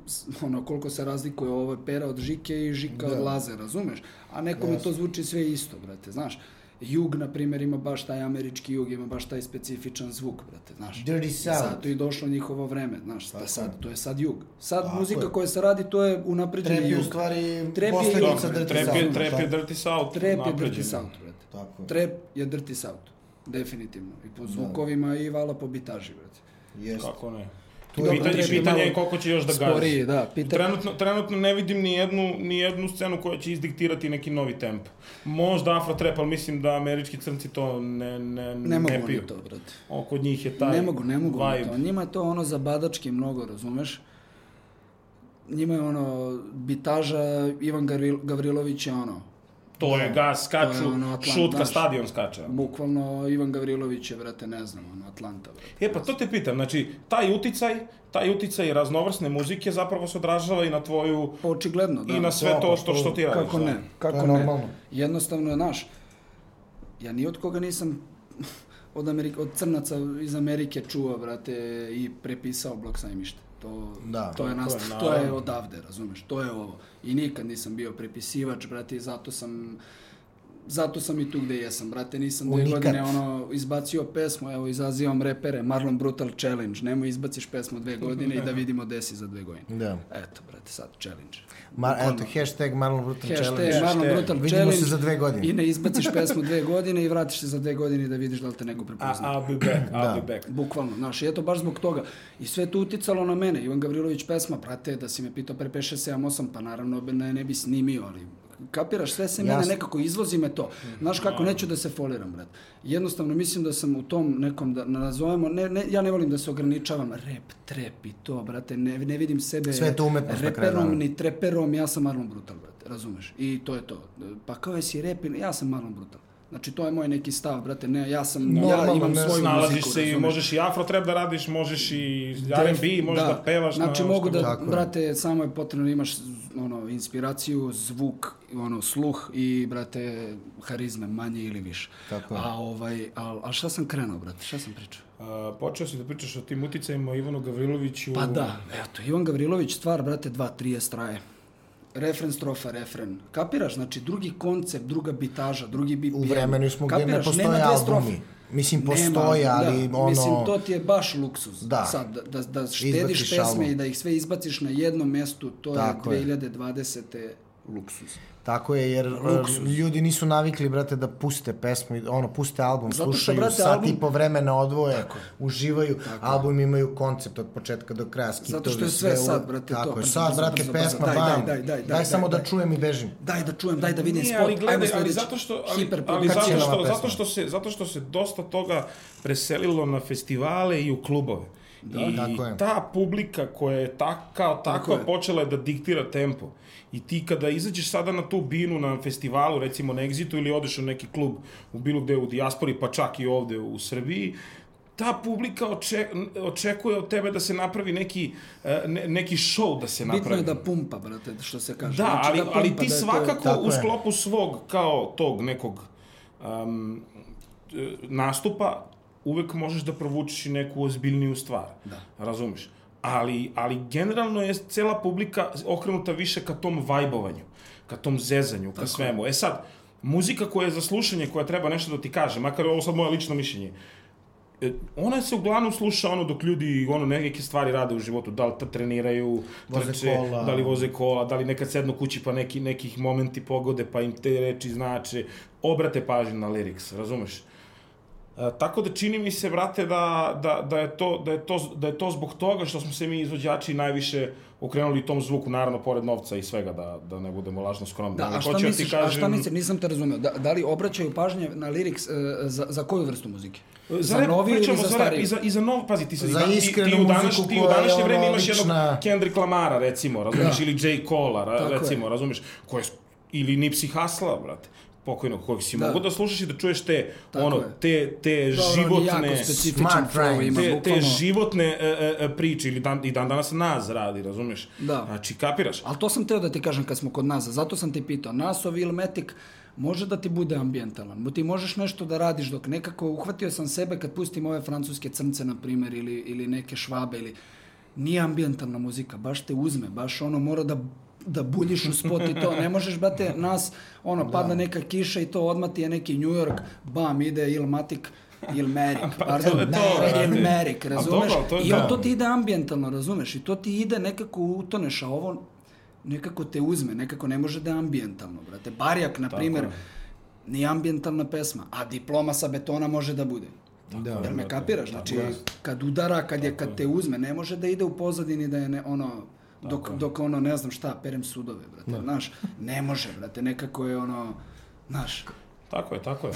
ono koliko se razlikuje ovo pera od žike i žika Da. od laze, razumeš? A nekome to zvuči sve isto, brate, znaš. Jug, na primjer, ima baš taj američki jug, ima baš taj specifičan zvuk, brate, znaš. Dirty South. Zato i došlo njihovo vreme, znaš, da sad, je. to je sad jug. Sad Tako muzika je. koja se radi, to je unapređeni Trap je u jug. stvari Trap je posledica jug. Dirty Trap je, South. trap je Da. Dirty South. Trap je. Dirty South, brate. Tako je. Trap je Dirty South, definitivno. I po zvukovima i vala po bitaži, brate. Jest. Kako ne? Tu pitanje, je pitanje je malo koliko će još da gazi. Da. Pita... Trenutno, trenutno ne vidim ni jednu, ni jednu scenu koja će izdiktirati neki novi temp. Možda afro trap, ali mislim da američki crnci to ne, ne, Ne mogu ne piju. to, brate. O, kod njih je taj Ne mogu, ne mogu vibe. to. Njima je to ono zabadački mnogo, razumeš? Njima je ono, bitaža, Ivan Gavril, Gavrilović je ono, To je gas, skaču, To je ono Atlant, šutka, znaš. stadion skače. bukvalno Ivan Gavrilović je, brate, ne znam, ono, Atlanta, brate. E pa to te pitam, znači taj uticaj, taj uticaj raznovrsne muzike zapravo se odražava i na tvoju očigledno, da. i na sve Da, to pa što, to- što ti radiš. Kako da. ne, kako To je ne. normalno. Jednostavno, znaš, ja ni od koga nisam [LAUGHS] od, Amerika, od crnaca iz Amerike čuo, brate, i prepisao blok sajmište. To, Da. to je To je nastav, to je odavde, razumeš, to je ovo. I nikad nisam bio prepisivač, brate, i zato sam zato sam i tu gde jesam, brate, nisam dve godine ono, izbacio pesmu, evo, izazivam repere, Marlon Brutal Challenge, nemoj izbaciš pesmu dve godine i da vidimo desi za dve godine. Da. Eto, brate, sad, challenge. Ma, eto, hashtag Marlon Brutal Challenge. Hashtag Marlon Hashtag. Brutal Vidimo Challenge. se za dve godine. I ne izbaciš pesmu dve godine i vratiš se za dve godine da vidiš da li te neko A, prepozna. I'll be back, I'll Da. be back. Bukvalno, znaš, i eto baš zbog toga. I sve to uticalo na mene. Ivan Gavrilović pesma, prate, da si me pitao pre 5, 6, 7, 8, pa naravno ne, ne bi snimio, ali kapiraš, sve se mene nekako izvozi me to. Znaš kako, neću da se foliram, brat. Jednostavno, mislim da sam u tom nekom, da nazovemo, ne, ne, ja ne volim da se ograničavam, rep, trep i to, brate, ne, ne vidim sebe Sve to umetnost reperom ni treperom, ja sam Marlon Brutal, brate, razumeš? I to je to. Pa kao jesi rep, ja sam Marlon Brutal. Znači, to je moj neki stav, brate, ne, ja sam, ja Normalno, imam ne, svoju Snalaziš muziku, se i možeš i afro trap da radiš, možeš i R&B, možeš da, pevaš. Znači na, mogu da, Tako brate, samo je potrebno da imaš ono, inspiraciju, zvuk, ono, sluh i, brate, harizme, manje ili više. Tako je. A, ovaj, a, a šta sam krenuo, brate, šta sam pričao? A, počeo si da pričaš o tim uticajima Ivanu Gavriloviću. Pa da, eto, Ivan Gavrilović, stvar, brate, dva, trije straje. Refren, strofa, refren. Kapiraš? Znači, drugi koncept, druga bitaža, drugi bi U vremenu smo gde ne Kapiraš? postoje albumi. Mislim, Nema, postoje, ali da, ono... Mislim, to ti je baš luksuz. Da. Sad, da, da, da štediš pesme album. i da ih sve izbaciš na jednom mestu, to Tako je. je 2020. luksuz. Tako je, jer Luksuz. e, ljudi nisu navikli, brate, da puste pesmu, ono, puste album, Zato što, slušaju, brate, sat album- i po vremena odvoje, uživaju, album imaju koncept od početka do kraja, skitovi, Zato što je sve u- sad, brate, tako to, je, brzo, sad, brate, brzo, pesma, brzo, daj, bam, daj, daj, daj, daj daj, samo daj. da čujem i bežim. Daj da čujem, daj da vidim Nije, spot. ali gledaj, ajmo ali sledeći. zato što, ali, ali zato, što, zato, što se, zato što se dosta toga preselilo na festivale i u klubove. I Tako je. ta publika koja je tak, kao Tako takva je. počela je da diktira tempo. I ti kada izađeš sada na tu binu na festivalu, recimo na Exitu ili odeš u neki klub u bilo gde u dijaspori, pa čak i ovde u Srbiji, ta publika oče, očekuje od tebe da se napravi neki, eh, ne, neki show da se napravi. Bitno je da pumpa, brate, što se kaže. Da, Znači ali, pumpa, ali da ti to- svakako Tako u je. sklopu svog kao tog nekog um, e, nastupa uvek možeš da provučeš i neku ozbiljniju stvar. Da. Razumeš? Ali, ali generalno je cela publika okrenuta više ka tom vajbovanju, ka tom zezanju, ka svemu. E sad, muzika koja je za slušanje, koja treba nešto da ti kaže, makar je ovo sad moje lično mišljenje, e, ona se uglavnom sluša ono dok ljudi ono neke stvari rade u životu, da li treniraju, Voze trče, kola. da li voze kola, da li nekad sednu kući pa neki, nekih momenti pogode pa im te reči znače, obrate pažnju na lyrics, razumeš? E, tako da čini mi se, brate, da, da, da, je to, da, je to, da je to zbog toga što smo se mi izvođači najviše okrenuli tom zvuku, naravno, pored novca i svega, da, da ne budemo lažno skromni. Da, a šta da misliš, ti a šta misliš, nisam te razumeo, da, da li obraćaju pažnje na lyrics e, za, za koju vrstu muzike? Za, rap noviju ili za rap stariju? I za, I za nov, pazi, ti, se, Za ti, ti, iskrenu ti, u, današ, ti u današnje vreme imaš jednog lična- Kendrick Lamara, recimo, razumeš, Da. ili J. Cola, ra, Tako je. recimo, razumeš, koje, ili Nipsey Hussle, brate pokojnog kojeg si Da. mogu da slušaš i da čuješ te, Tako ono, je. te, te Dobro, je životne... Smart flow ima, te, te bukvalno. životne e, e, priče ili dan, i dan danas nas radi, razumeš? Da. Znači, kapiraš? Ali to sam teo da ti kažem kad smo kod nas, zato sam ti pitao, Nasov ili Metik može da ti bude ambijentalan, bo ti možeš nešto da radiš dok nekako uhvatio sam sebe kad pustim ove francuske crnce, na primjer, ili, ili neke švabe, ili nije ambijentalna muzika, baš te uzme, baš ono mora da da buljiš u spot i to, ne možeš, brate, nas, ono, padne neka kiša i to odmah ti je neki New York, bam, ide Ilmatic, Ilmerik, [LAUGHS] pardon, to. Ilmerik, A razumeš? dobro, to je I on to. to ti ide ambijentalno, razumeš? I to ti ide nekako utoneš, a ovo nekako te uzme, nekako ne može da je ambijentalno, brate. Barjak, na primjer, je. nije ambijentalna pesma, a diploma sa betona može da bude. Da. Jel me kapiraš? tako Znači, kad udara, kad je, kad te uzme, ne može da ide u pozadini da je ne, ono, dok, dok ono, ne znam šta, perem sudove, brate, znaš, ne može, brate, nekako je ono, znaš, Tako je, tako je.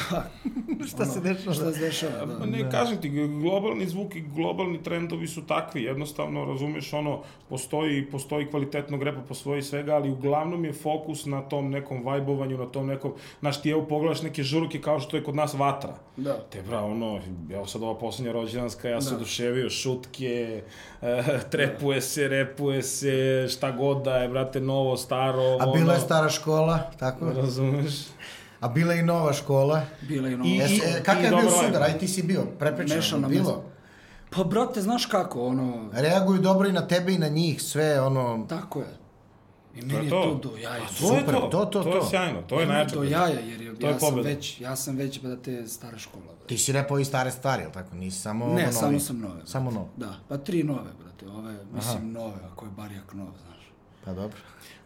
[LAUGHS] Šta se dešava? šta se dešava, da. Pa ne, kažem ti, globalni zvuk i globalni trendovi su takvi, jednostavno, razumeš, ono, postoji, postoji kvalitetnog repa, postoji svega, ali uglavnom je fokus na tom nekom vajbovanju, na tom nekom, znaš, ti evo pogledaš neke žuruke kao što je kod nas vatra. Da. Te bra, ono, evo sad ova poslednja rođendanska, ja se Da. oduševio, šutke, [LAUGHS] e, trepuje se, repuje se, šta god da je, brate, novo, staro, A ono, bila je stara škola, tako? Razumeš? A bila je i nova škola. Bila je ono... I- i- e, kakav je bio sudar? Aj ti si bio, prepričano. Mešana bilo. Pa, brate, znaš kako, ono, Reaguju dobro i na tebe i na njih, sve ono... tako je. I To meni je je to. to do jaja. A to je Super, to, to, to, to je sjajno, to je najjače. Do jaja, jer je, To je ja sam pobeda. već, ja sam već, brate, stara škola, brate. Ti si repao i stare stvari, jel tako? Nisi samo Ne, novi. samo sam nove. brate. Samo novo. Da, pa tri nove, brate. Ove, mislim, nove, ako je barjak nov, znaš. Pa dobro.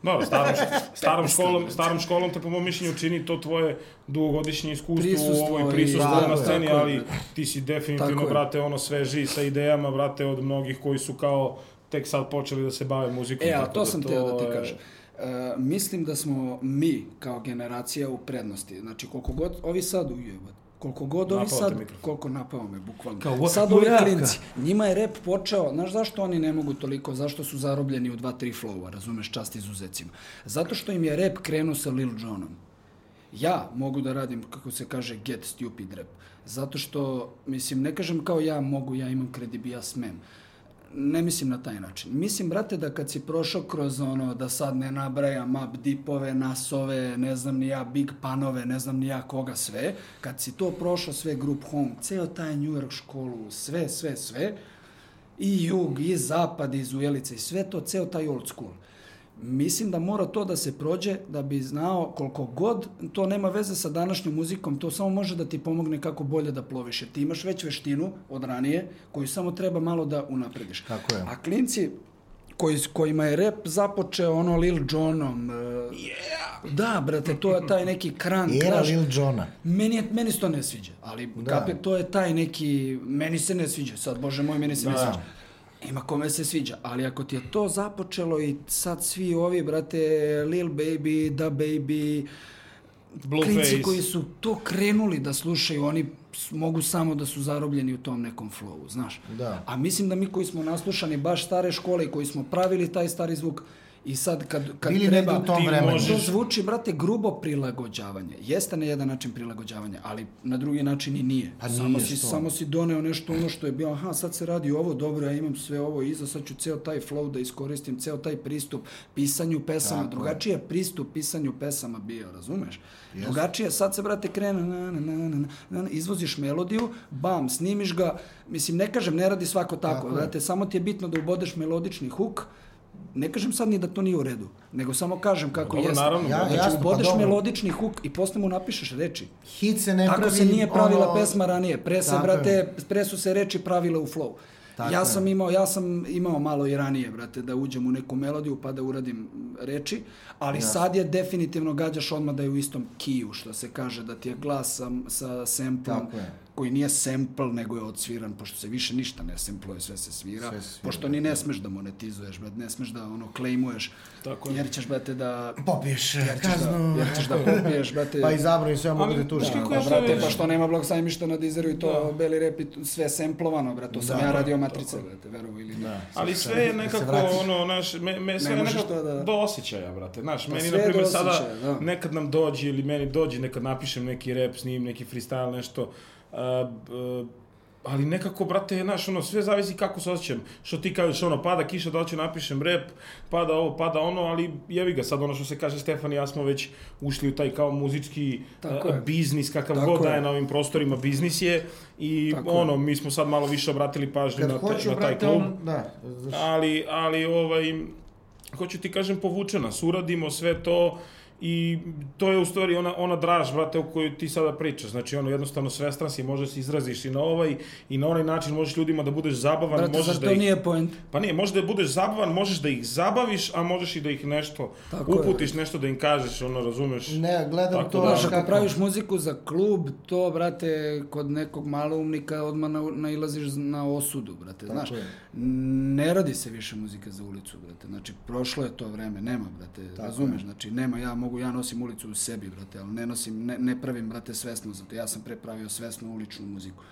Dobro, starom, [LAUGHS] starom, školom, starom školom te po mom mišljenju čini to tvoje dugogodišnje iskustvo Prisustvo u ovoj i- prisustvu Tako na sceni, tako ali ti si definitivno, brate, ono sveži sa idejama, brate, od mnogih koji su kao tek sad počeli da se bave muzikom. E, a tako to sam teo da ti kažem. E, mislim da smo mi, kao generacija, u prednosti. Znači, koliko god, ovi sad ujebat, koliko god ovi sad, mikrofon. koliko napao me, bukvalno. Kao, what- sad ovi klinci, njima je rep počeo, znaš zašto oni ne mogu toliko, zašto su zarobljeni u dva, tri flowa, razumeš, čast izuzecima. Zato što im je rep krenuo sa Lil Jonom. Ja mogu da radim, kako se kaže, get stupid rap. Zato što, mislim, ne kažem kao ja mogu, ja imam kredibi, ja smem. Ne mislim na taj način. Mislim, brate, da kad si prošao kroz ono, da sad ne nabrajam map dipove, nasove, ne znam ni ja, big panove, ne znam ni ja koga sve, kad si to prošao sve group home, ceo taj New York školu, sve, sve, sve, i jug, i zapad, i zujelice, i sve to, ceo taj old school. Mislim da mora to da se prođe da bi znao koliko god, to nema veze sa današnjom muzikom, to samo može da ti pomogne kako bolje da ploviš. Jer ti imaš već veštinu od ranije koju samo treba malo da unaprediš. Tako je. A klinci koji, kojima je rap započeo ono Lil Jonom. Yeah. Da, brate, to je taj neki krank. Era znaš. Lil Johna. Meni, je, meni se to ne sviđa, ali Da. kape, to je taj neki, meni se ne sviđa, sad, bože moj, meni se ne Da. sviđa. Ima kome se sviđa, ali ako ti je to započelo i sad svi ovi, brate, Lil Baby, Da Baby, Blueface. klinci koji su to krenuli da slušaju, oni mogu samo da su zarobljeni u tom nekom flowu, znaš. Da. A mislim da mi koji smo naslušani baš stare škole i koji smo pravili taj stari zvuk i sad kad, kad Bili treba... u tom vremenu. možeš- To zvuči, brate, grubo prilagođavanje. Jeste na jedan način prilagođavanja, ali na drugi način i nije. Pa samo, nije si, što. samo si doneo nešto ono što je bilo, aha, sad se radi ovo, dobro, ja imam sve ovo iza, sad ću ceo taj flow da iskoristim, ceo taj pristup pisanju pesama. Tako je. Drugačiji je pristup pisanju pesama bio, razumeš? Drugačije, sad se, brate, krene, na, na, na, na, na, na, izvoziš melodiju, bam, snimiš ga, mislim, ne kažem, ne radi svako tako, Tako brate, samo ti je bitno da ubodeš melodični huk, ne kažem sad ni da to nije u redu, nego samo kažem kako Dobro, jeste. naravno, Ja- znači, jasno, pa ubodeš dobro. melodični huk i posle mu napišeš reči. Hit se ne Tako pravi... se nije pravila ono- pesma ranije. Pre se, brate, pre su se reči pravile u flow. Tako ja je. sam imao, ja sam imao malo i ranije, brate, da uđem u neku melodiju pa da uradim reči, ali sad je definitivno gađaš odmah da je u istom kiju, što se kaže, da ti je glas sa, sa samplom, Tako je. Koji nije sample, nego je odsviran, pošto se više ništa ne sampluje, sve se svira, Sve svira, pošto ni ne smeš da monetizuješ, brate, ne smeš da ono klejmuješ, Tako je. jer ćeš, brate, da... Popiješ Jer ćeš kaznu. da, jer ćeš da popiješ, brate. Pa i zabrani sve mogu da tuži. kako Pa, ja brate, pa što nema blok sajmišta na Deezeru i to beli rep i sve semplovano, brate, to sam Da, ja da, radio matrice, brate, verovo ili ne. Da. Ali sve je nekako, vratiš. ono, naš, me, me, sve Ne nekako da- do osjećaja, brate. Znaš, Pa meni, na primjer, sada da. nekad nam dođe ili meni dođe, nekad napišem neki rap, snimim neki freestyle, nešto, ali nekako, brate, znaš, ono, sve zavisi kako se osjećam. Što ti kažeš, ono, pada kiša, da li ću napišem rap, pada ovo, pada ono, ali jevi ga, sad ono što se kaže Stefan i ja smo već ušli u taj kao muzički Tako je. biznis, kakav Tako god je. da je na ovim prostorima, biznis je i Tako je. ono, mi smo sad malo više obratili pažnju Kad na, hoću, na taj brate, klub. on... Da. znaš, ali, ali ovaj, hoću ti kažem, povuče nas, uradimo sve to i to je u stvari ona, ona draž, brate, o kojoj ti sada pričaš. Znači, ono, jednostavno svestran si, možeš se izraziš i na ovaj i na onaj način možeš ljudima da budeš zabavan, Brate, možeš da to ih... nije point? Pa nije, možeš da budeš zabavan, možeš da ih zabaviš, a možeš i da ih nešto Tako je. uputiš, nešto da im kažeš, ono, razumeš? Ne, gledam Tako to... da, Znaš, kako- praviš muziku za klub, to, brate, kod nekog maloumnika odmah na, nailaziš na osudu, brate, znaš. je. Ne radi se više muzika za ulicu, brate, znači, prošlo je to vreme, nema, brate, razumeš, znači, nema, ja mogu, ja nosim ulicu u sebi, brate, ali ne nosim, ne, ne pravim, brate, svesno za to, ja sam pre pravio svesno uličnu muziku.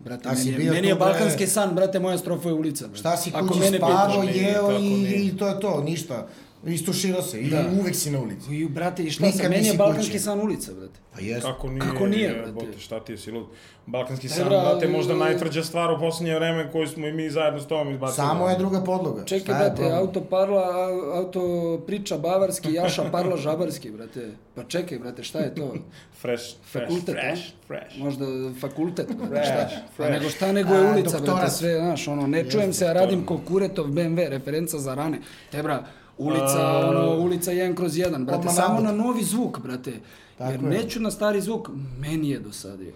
Brate, A si meni je, bio meni je balkanski san, brate, moja strofa je ulica, brate. Šta si kući. Nije, jeo i, i to je to, ništa. Istuširao se i Da. uvek si na ulici. I, brate, i šta Nikad sam, meni je balkanski san ulica, brate. Pa jes. Kako nije, Kako nije, brate? šta ti je si lud? Balkanski san, Dobra, brate, možda najtvrđa stvar u posljednje vreme koju smo i mi zajedno s tobom izbacili. Samo je druga podloga. Čekaj, brate, auto parla, a- auto priča bavarski, Jaša parla žabarski, brate. Pa čekaj, brate, šta je to? [LAUGHS] Fresh, fresh, Fakultet, fresh, a? fresh. Možda fakultet, brate, Fresh, šta? A fresh. nego šta nego je A, ulica, brate, doktorat. sve, znaš, ono, ne čujem se, a radim ko Kuretov BMW, referenca za rane. Te, bra, ulica, A- ono, ulica 1 kroz 1, brate, samo na novi zvuk, brate. Tako Jer je. neću na stari zvuk, meni je dosadio.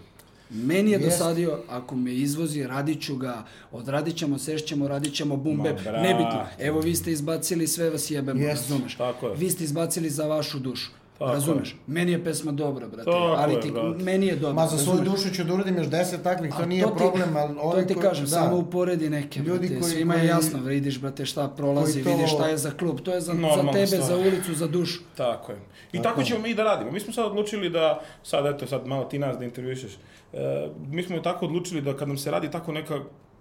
Meni je Jest. dosadio, ako me izvozi, radit ću ga, odradit ćemo, sešćemo, radit ćemo, bum, bep, nebitno. Evo, vi ste izbacili, sve vas jebemo, Jest. razumeš? Tako je. Vi ste izbacili za vašu dušu. Tako razumeš? Meni je pesma dobra, brate. Tako ali je, ti, brate. meni je dobra. Ma za svoju dušu ću da uradim još deset takvih, to A nije ti- problem, ali To ti koji- kažem, da. samo uporedi neke, Ljudi brate. koji- Svima je koji- jasno, vidiš, brate, šta prolazi, to- vidiš šta je za klub. To je za, za Normalna tebe, stvar. za ulicu, za dušu. Tako je. I tako, ćemo mi da radimo. Mi smo sad odlučili da, sad eto, sad malo ti nas da intervjušeš. E, mi smo tako odlučili da kad nam se radi tako neka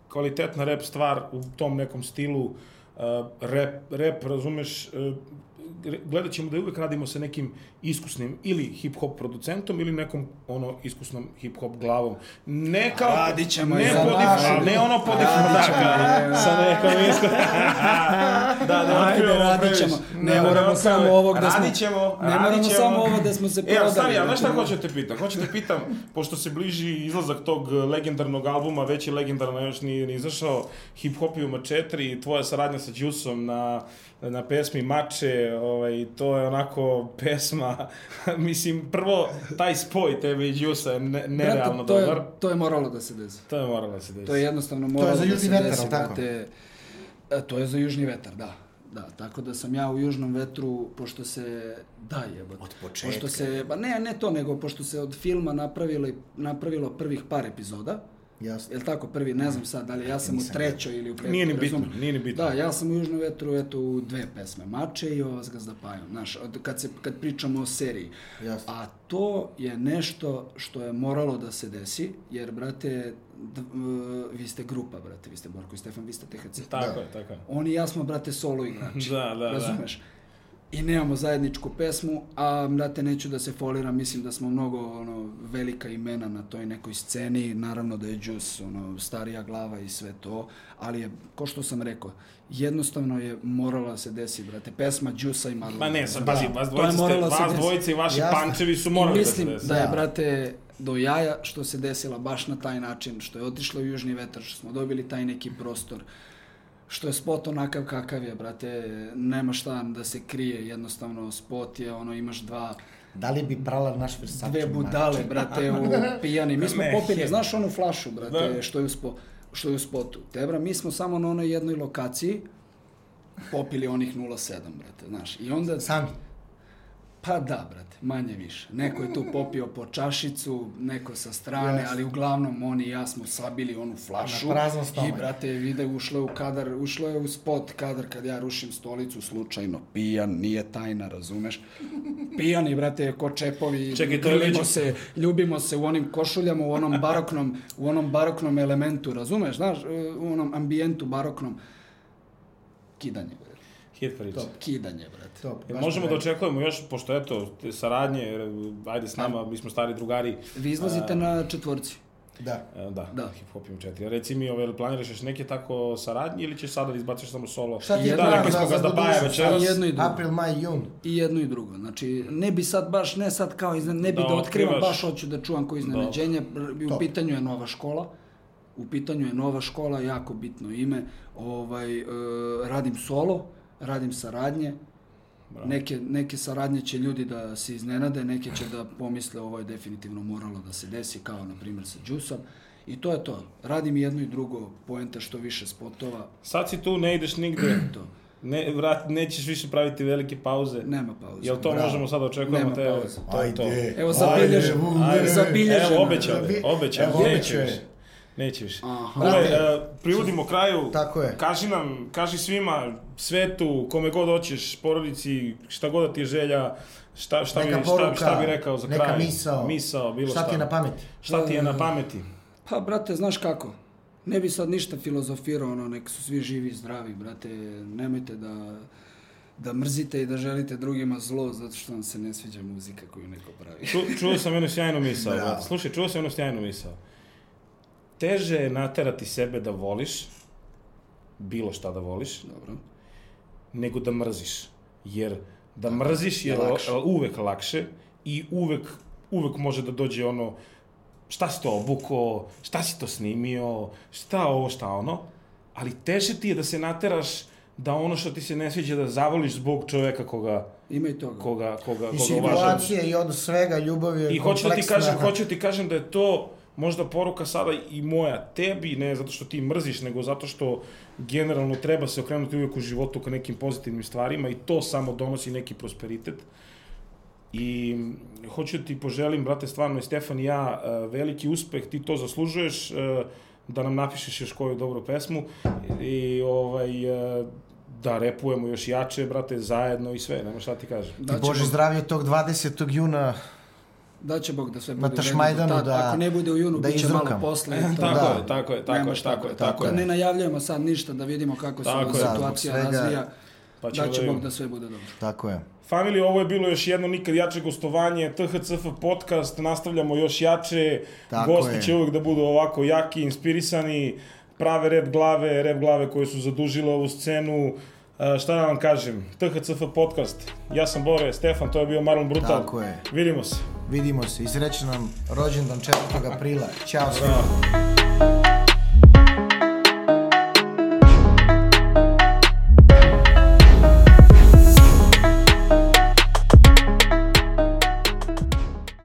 kvalitetna rap stvar u tom nekom stilu, e, rap, rap, razumeš, e, gledat ćemo da uvek radimo sa nekim iskusnim ili hip-hop producentom ili nekom ono iskusnom hip-hop glavom. Ne kao... Radit ćemo ne, i za po našu. dif- ne ono po Radit dif- ćemo, da, evo. sa nekom iskusnom... [LAUGHS] da, da Ajde, radit ćemo. Ne Da, da moramo samo ovog da smo- Radit ćemo, ne moramo samo ovo da smo se Evo, prodali, stari, ali znaš šta brate. hoću te pitam? Hoću te pitam, pošto se bliži izlazak tog legendarnog albuma, već je legendarno, još nije ni izašao, Hip Hopijuma 4 i tvoja saradnja sa Juiceom na, na pesmi Mače, ovaj, to je onako pesma, [LAUGHS] mislim, prvo, taj spoj tebe i Juica je ne, nerealno Brate, to je, dobar. to je moralo da se desi. To je moralo da se desi. To je jednostavno je moralo za da južni se vetar, desi, tako? brate. E, to je za južni vetar, da. Da, tako da sam ja u Južnom vetru, pošto se, da jebote. Od početka. Pošto se, ba ne, ne to, nego pošto se od filma napravilo, napravilo prvih par epizoda, Jasno. Jel tako prvi, ne znam sad, da li ja sam u trećoj ili u petoj. Nije ni bitno, razumeš? nije ni bitno. Da, ja sam u Južnom vetru, eto, u dve pesme, Mače i ova s gazdapajom, znaš, kad, se, kad pričamo o seriji. Jasno. A to je nešto što je moralo da se desi, jer, brate, d, uh, vi ste grupa, brate, vi ste Borko i Stefan, vi ste THC. Tako Da. je, tako je. Oni i ja smo, brate, solo igrači. [LAUGHS] Da, da, da. I nemamo zajedničku pesmu, a brate neću da se foliram, mislim da smo mnogo ono velika imena na toj nekoj sceni, naravno da je Juice ono starija glava i sve to, ali je ko što sam rekao, jednostavno je morala da se desi, brate, pesma Juice i Marlon. Pa ne, sad pazi, vas dvojica, ste, moralo da vas dvojica i vaši Jasno. pančevi su I morali mislim da se da, desi. je, Da. brate, do jaja što se desila baš na taj način, što je otišlo u južni vetar, što smo dobili taj neki prostor, što je spot onakav kakav je, brate, nema šta da se krije, jednostavno spot je, ono, imaš dva, Da li bi prala naš Versace? dve budale, brate, u [LAUGHS] pijani. Mi smo popili, znaš onu flašu, brate, Da. što je u, spo, što je u spotu. Tebra, mi smo samo na onoj jednoj lokaciji popili onih 0,7, brate, znaš. I onda, Sami. pa da, brate, manje više. Neko je tu [LAUGHS] popio po čašicu, neko sa strane, Jasno. ali uglavnom oni i ja smo sabili onu flašu. Na stomak. I, brate, vide, ušlo je u kadar, ušlo je u spot kadar kad ja rušim stolicu slučajno, pijan, nije tajna, razumeš? Pijani, brate, ko čepovi, Čekaj, to već- se, ljubimo se u onim košuljama, u onom baroknom, u onom baroknom elementu, razumeš, znaš, u onom ambijentu baroknom. Kidanje. Hit priča. Kidanje, brate. Top. Jel možemo da očekujemo još, pošto eto, te saradnje, ajde s nama, mi smo stari drugari. Vi izlazite na četvorci. Da. E, Da, Da. hip hop ima četiri. Reci mi, ove, planiraš još neke tako saradnje ili ćeš sada da izbaciš samo solo? Šta ti je Jedno- plan rekli za, smo za Gazdapaja budućnost? večeras. I jedno i drugo. April, maj, jun. I jedno i drugo. Znači, ne bi sad baš, ne sad kao, izne, ne bi Da da, otkrivam, otkrivaš. baš hoću da čuvam ko iznenađenje. U To. pitanju je nova škola. U pitanju je nova škola, jako bitno ime. Ovaj, e, radim solo, radim saradnje. Neke, neke saradnje će ljudi da se iznenade, neke će da pomisle ovo je definitivno moralo da se desi, kao na primjer sa Džusom. I to je to. Radim jedno i drugo, poenta što više spotova, Sad si tu, ne ideš nigde, [CLEARS THROAT] to. ne, vrat, nećeš više praviti velike pauze. Nema pauze. Jel to Bravo. možemo sad da očekujemo? Nema te, pauze. to je to. Ajde. Evo, Ajde. Ajde, zabilježeno. Evo, obećao, obećao, Evo, neće obećao. Neće više. Aha. E, privodimo kraju. Tako je. Kaži nam, kaži svima, svetu, kome god hoćeš, porodici, šta god da ti je želja, šta, šta, Neka bi, šta, poruka, šta bi rekao za neka kraj? misao. Misao, bilo šta. Šta ti je na pameti? Šta ti je na pameti? Pa, brate, znaš kako? Ne bi sad ništa filozofirao, ono, nek su svi živi i zdravi, brate. Nemojte da, da mrzite i da želite drugima zlo, zato što vam se ne sviđa muzika koju neko pravi. Ču, čuo sam jednu sjajnu misao. Slušaj, čuo sam jednu sjajnu misao. Teže je naterati sebe da voliš, bilo šta da voliš, Dobro. nego da mrziš. Jer da mrziš je je lakše. la- uvek lakše i uvek, uvek može da dođe ono šta si to obuko, šta si to snimio, šta ovo, šta ono. Ali teže ti je da se nateraš da ono što ti se ne sviđa da zavoliš zbog čoveka koga, Ima i toga. koga, koga, I koga uvažavaš. situacije i od svega ljubav je I hoću da ti kompleksna. kažem, hoću da ti kažem da je to možda poruka sada i moja tebi, ne zato što ti mrziš, nego zato što generalno treba se okrenuti uvijek u životu ka nekim pozitivnim stvarima i to samo donosi neki prosperitet. I hoću da ti poželim, brate, stvarno i Stefan i ja, e, veliki uspeh, ti to zaslužuješ, e, da nam napišeš još koju dobru pesmu i ovaj, e, da repujemo još jače, brate, zajedno i sve, nema šta ti kažem. I Da će Bože Bog- zdravlje tog 20. juna Da će Bog da sve Na bude do Tašmajdanu tad. da- Ako ne bude u junu, da bit će malo posle. [LAUGHS] to. Tako Da. je, tako je, tako Nema je, šta, tako je, tako je. Da ne najavljujemo sad ništa, da vidimo kako se Tako ova. Da, situacija zbog svega- razvija. Pa da će da Bog vidimo. da sve bude dobro. Tako je. Family, ovo je bilo još jedno nikad jače gostovanje, THCF podcast, nastavljamo još jače, Tako gosti je. će uvijek da budu ovako jaki, inspirisani, prave rep glave, rep glave koje su zadužile ovu scenu, E, šta da vam kažem, THCF podcast, ja sam Bore, Stefan, to je bio Marlon Brutal, Tako je. vidimo se. Vidimo se i srećan nam rođendan 4. aprila. Ćao svima.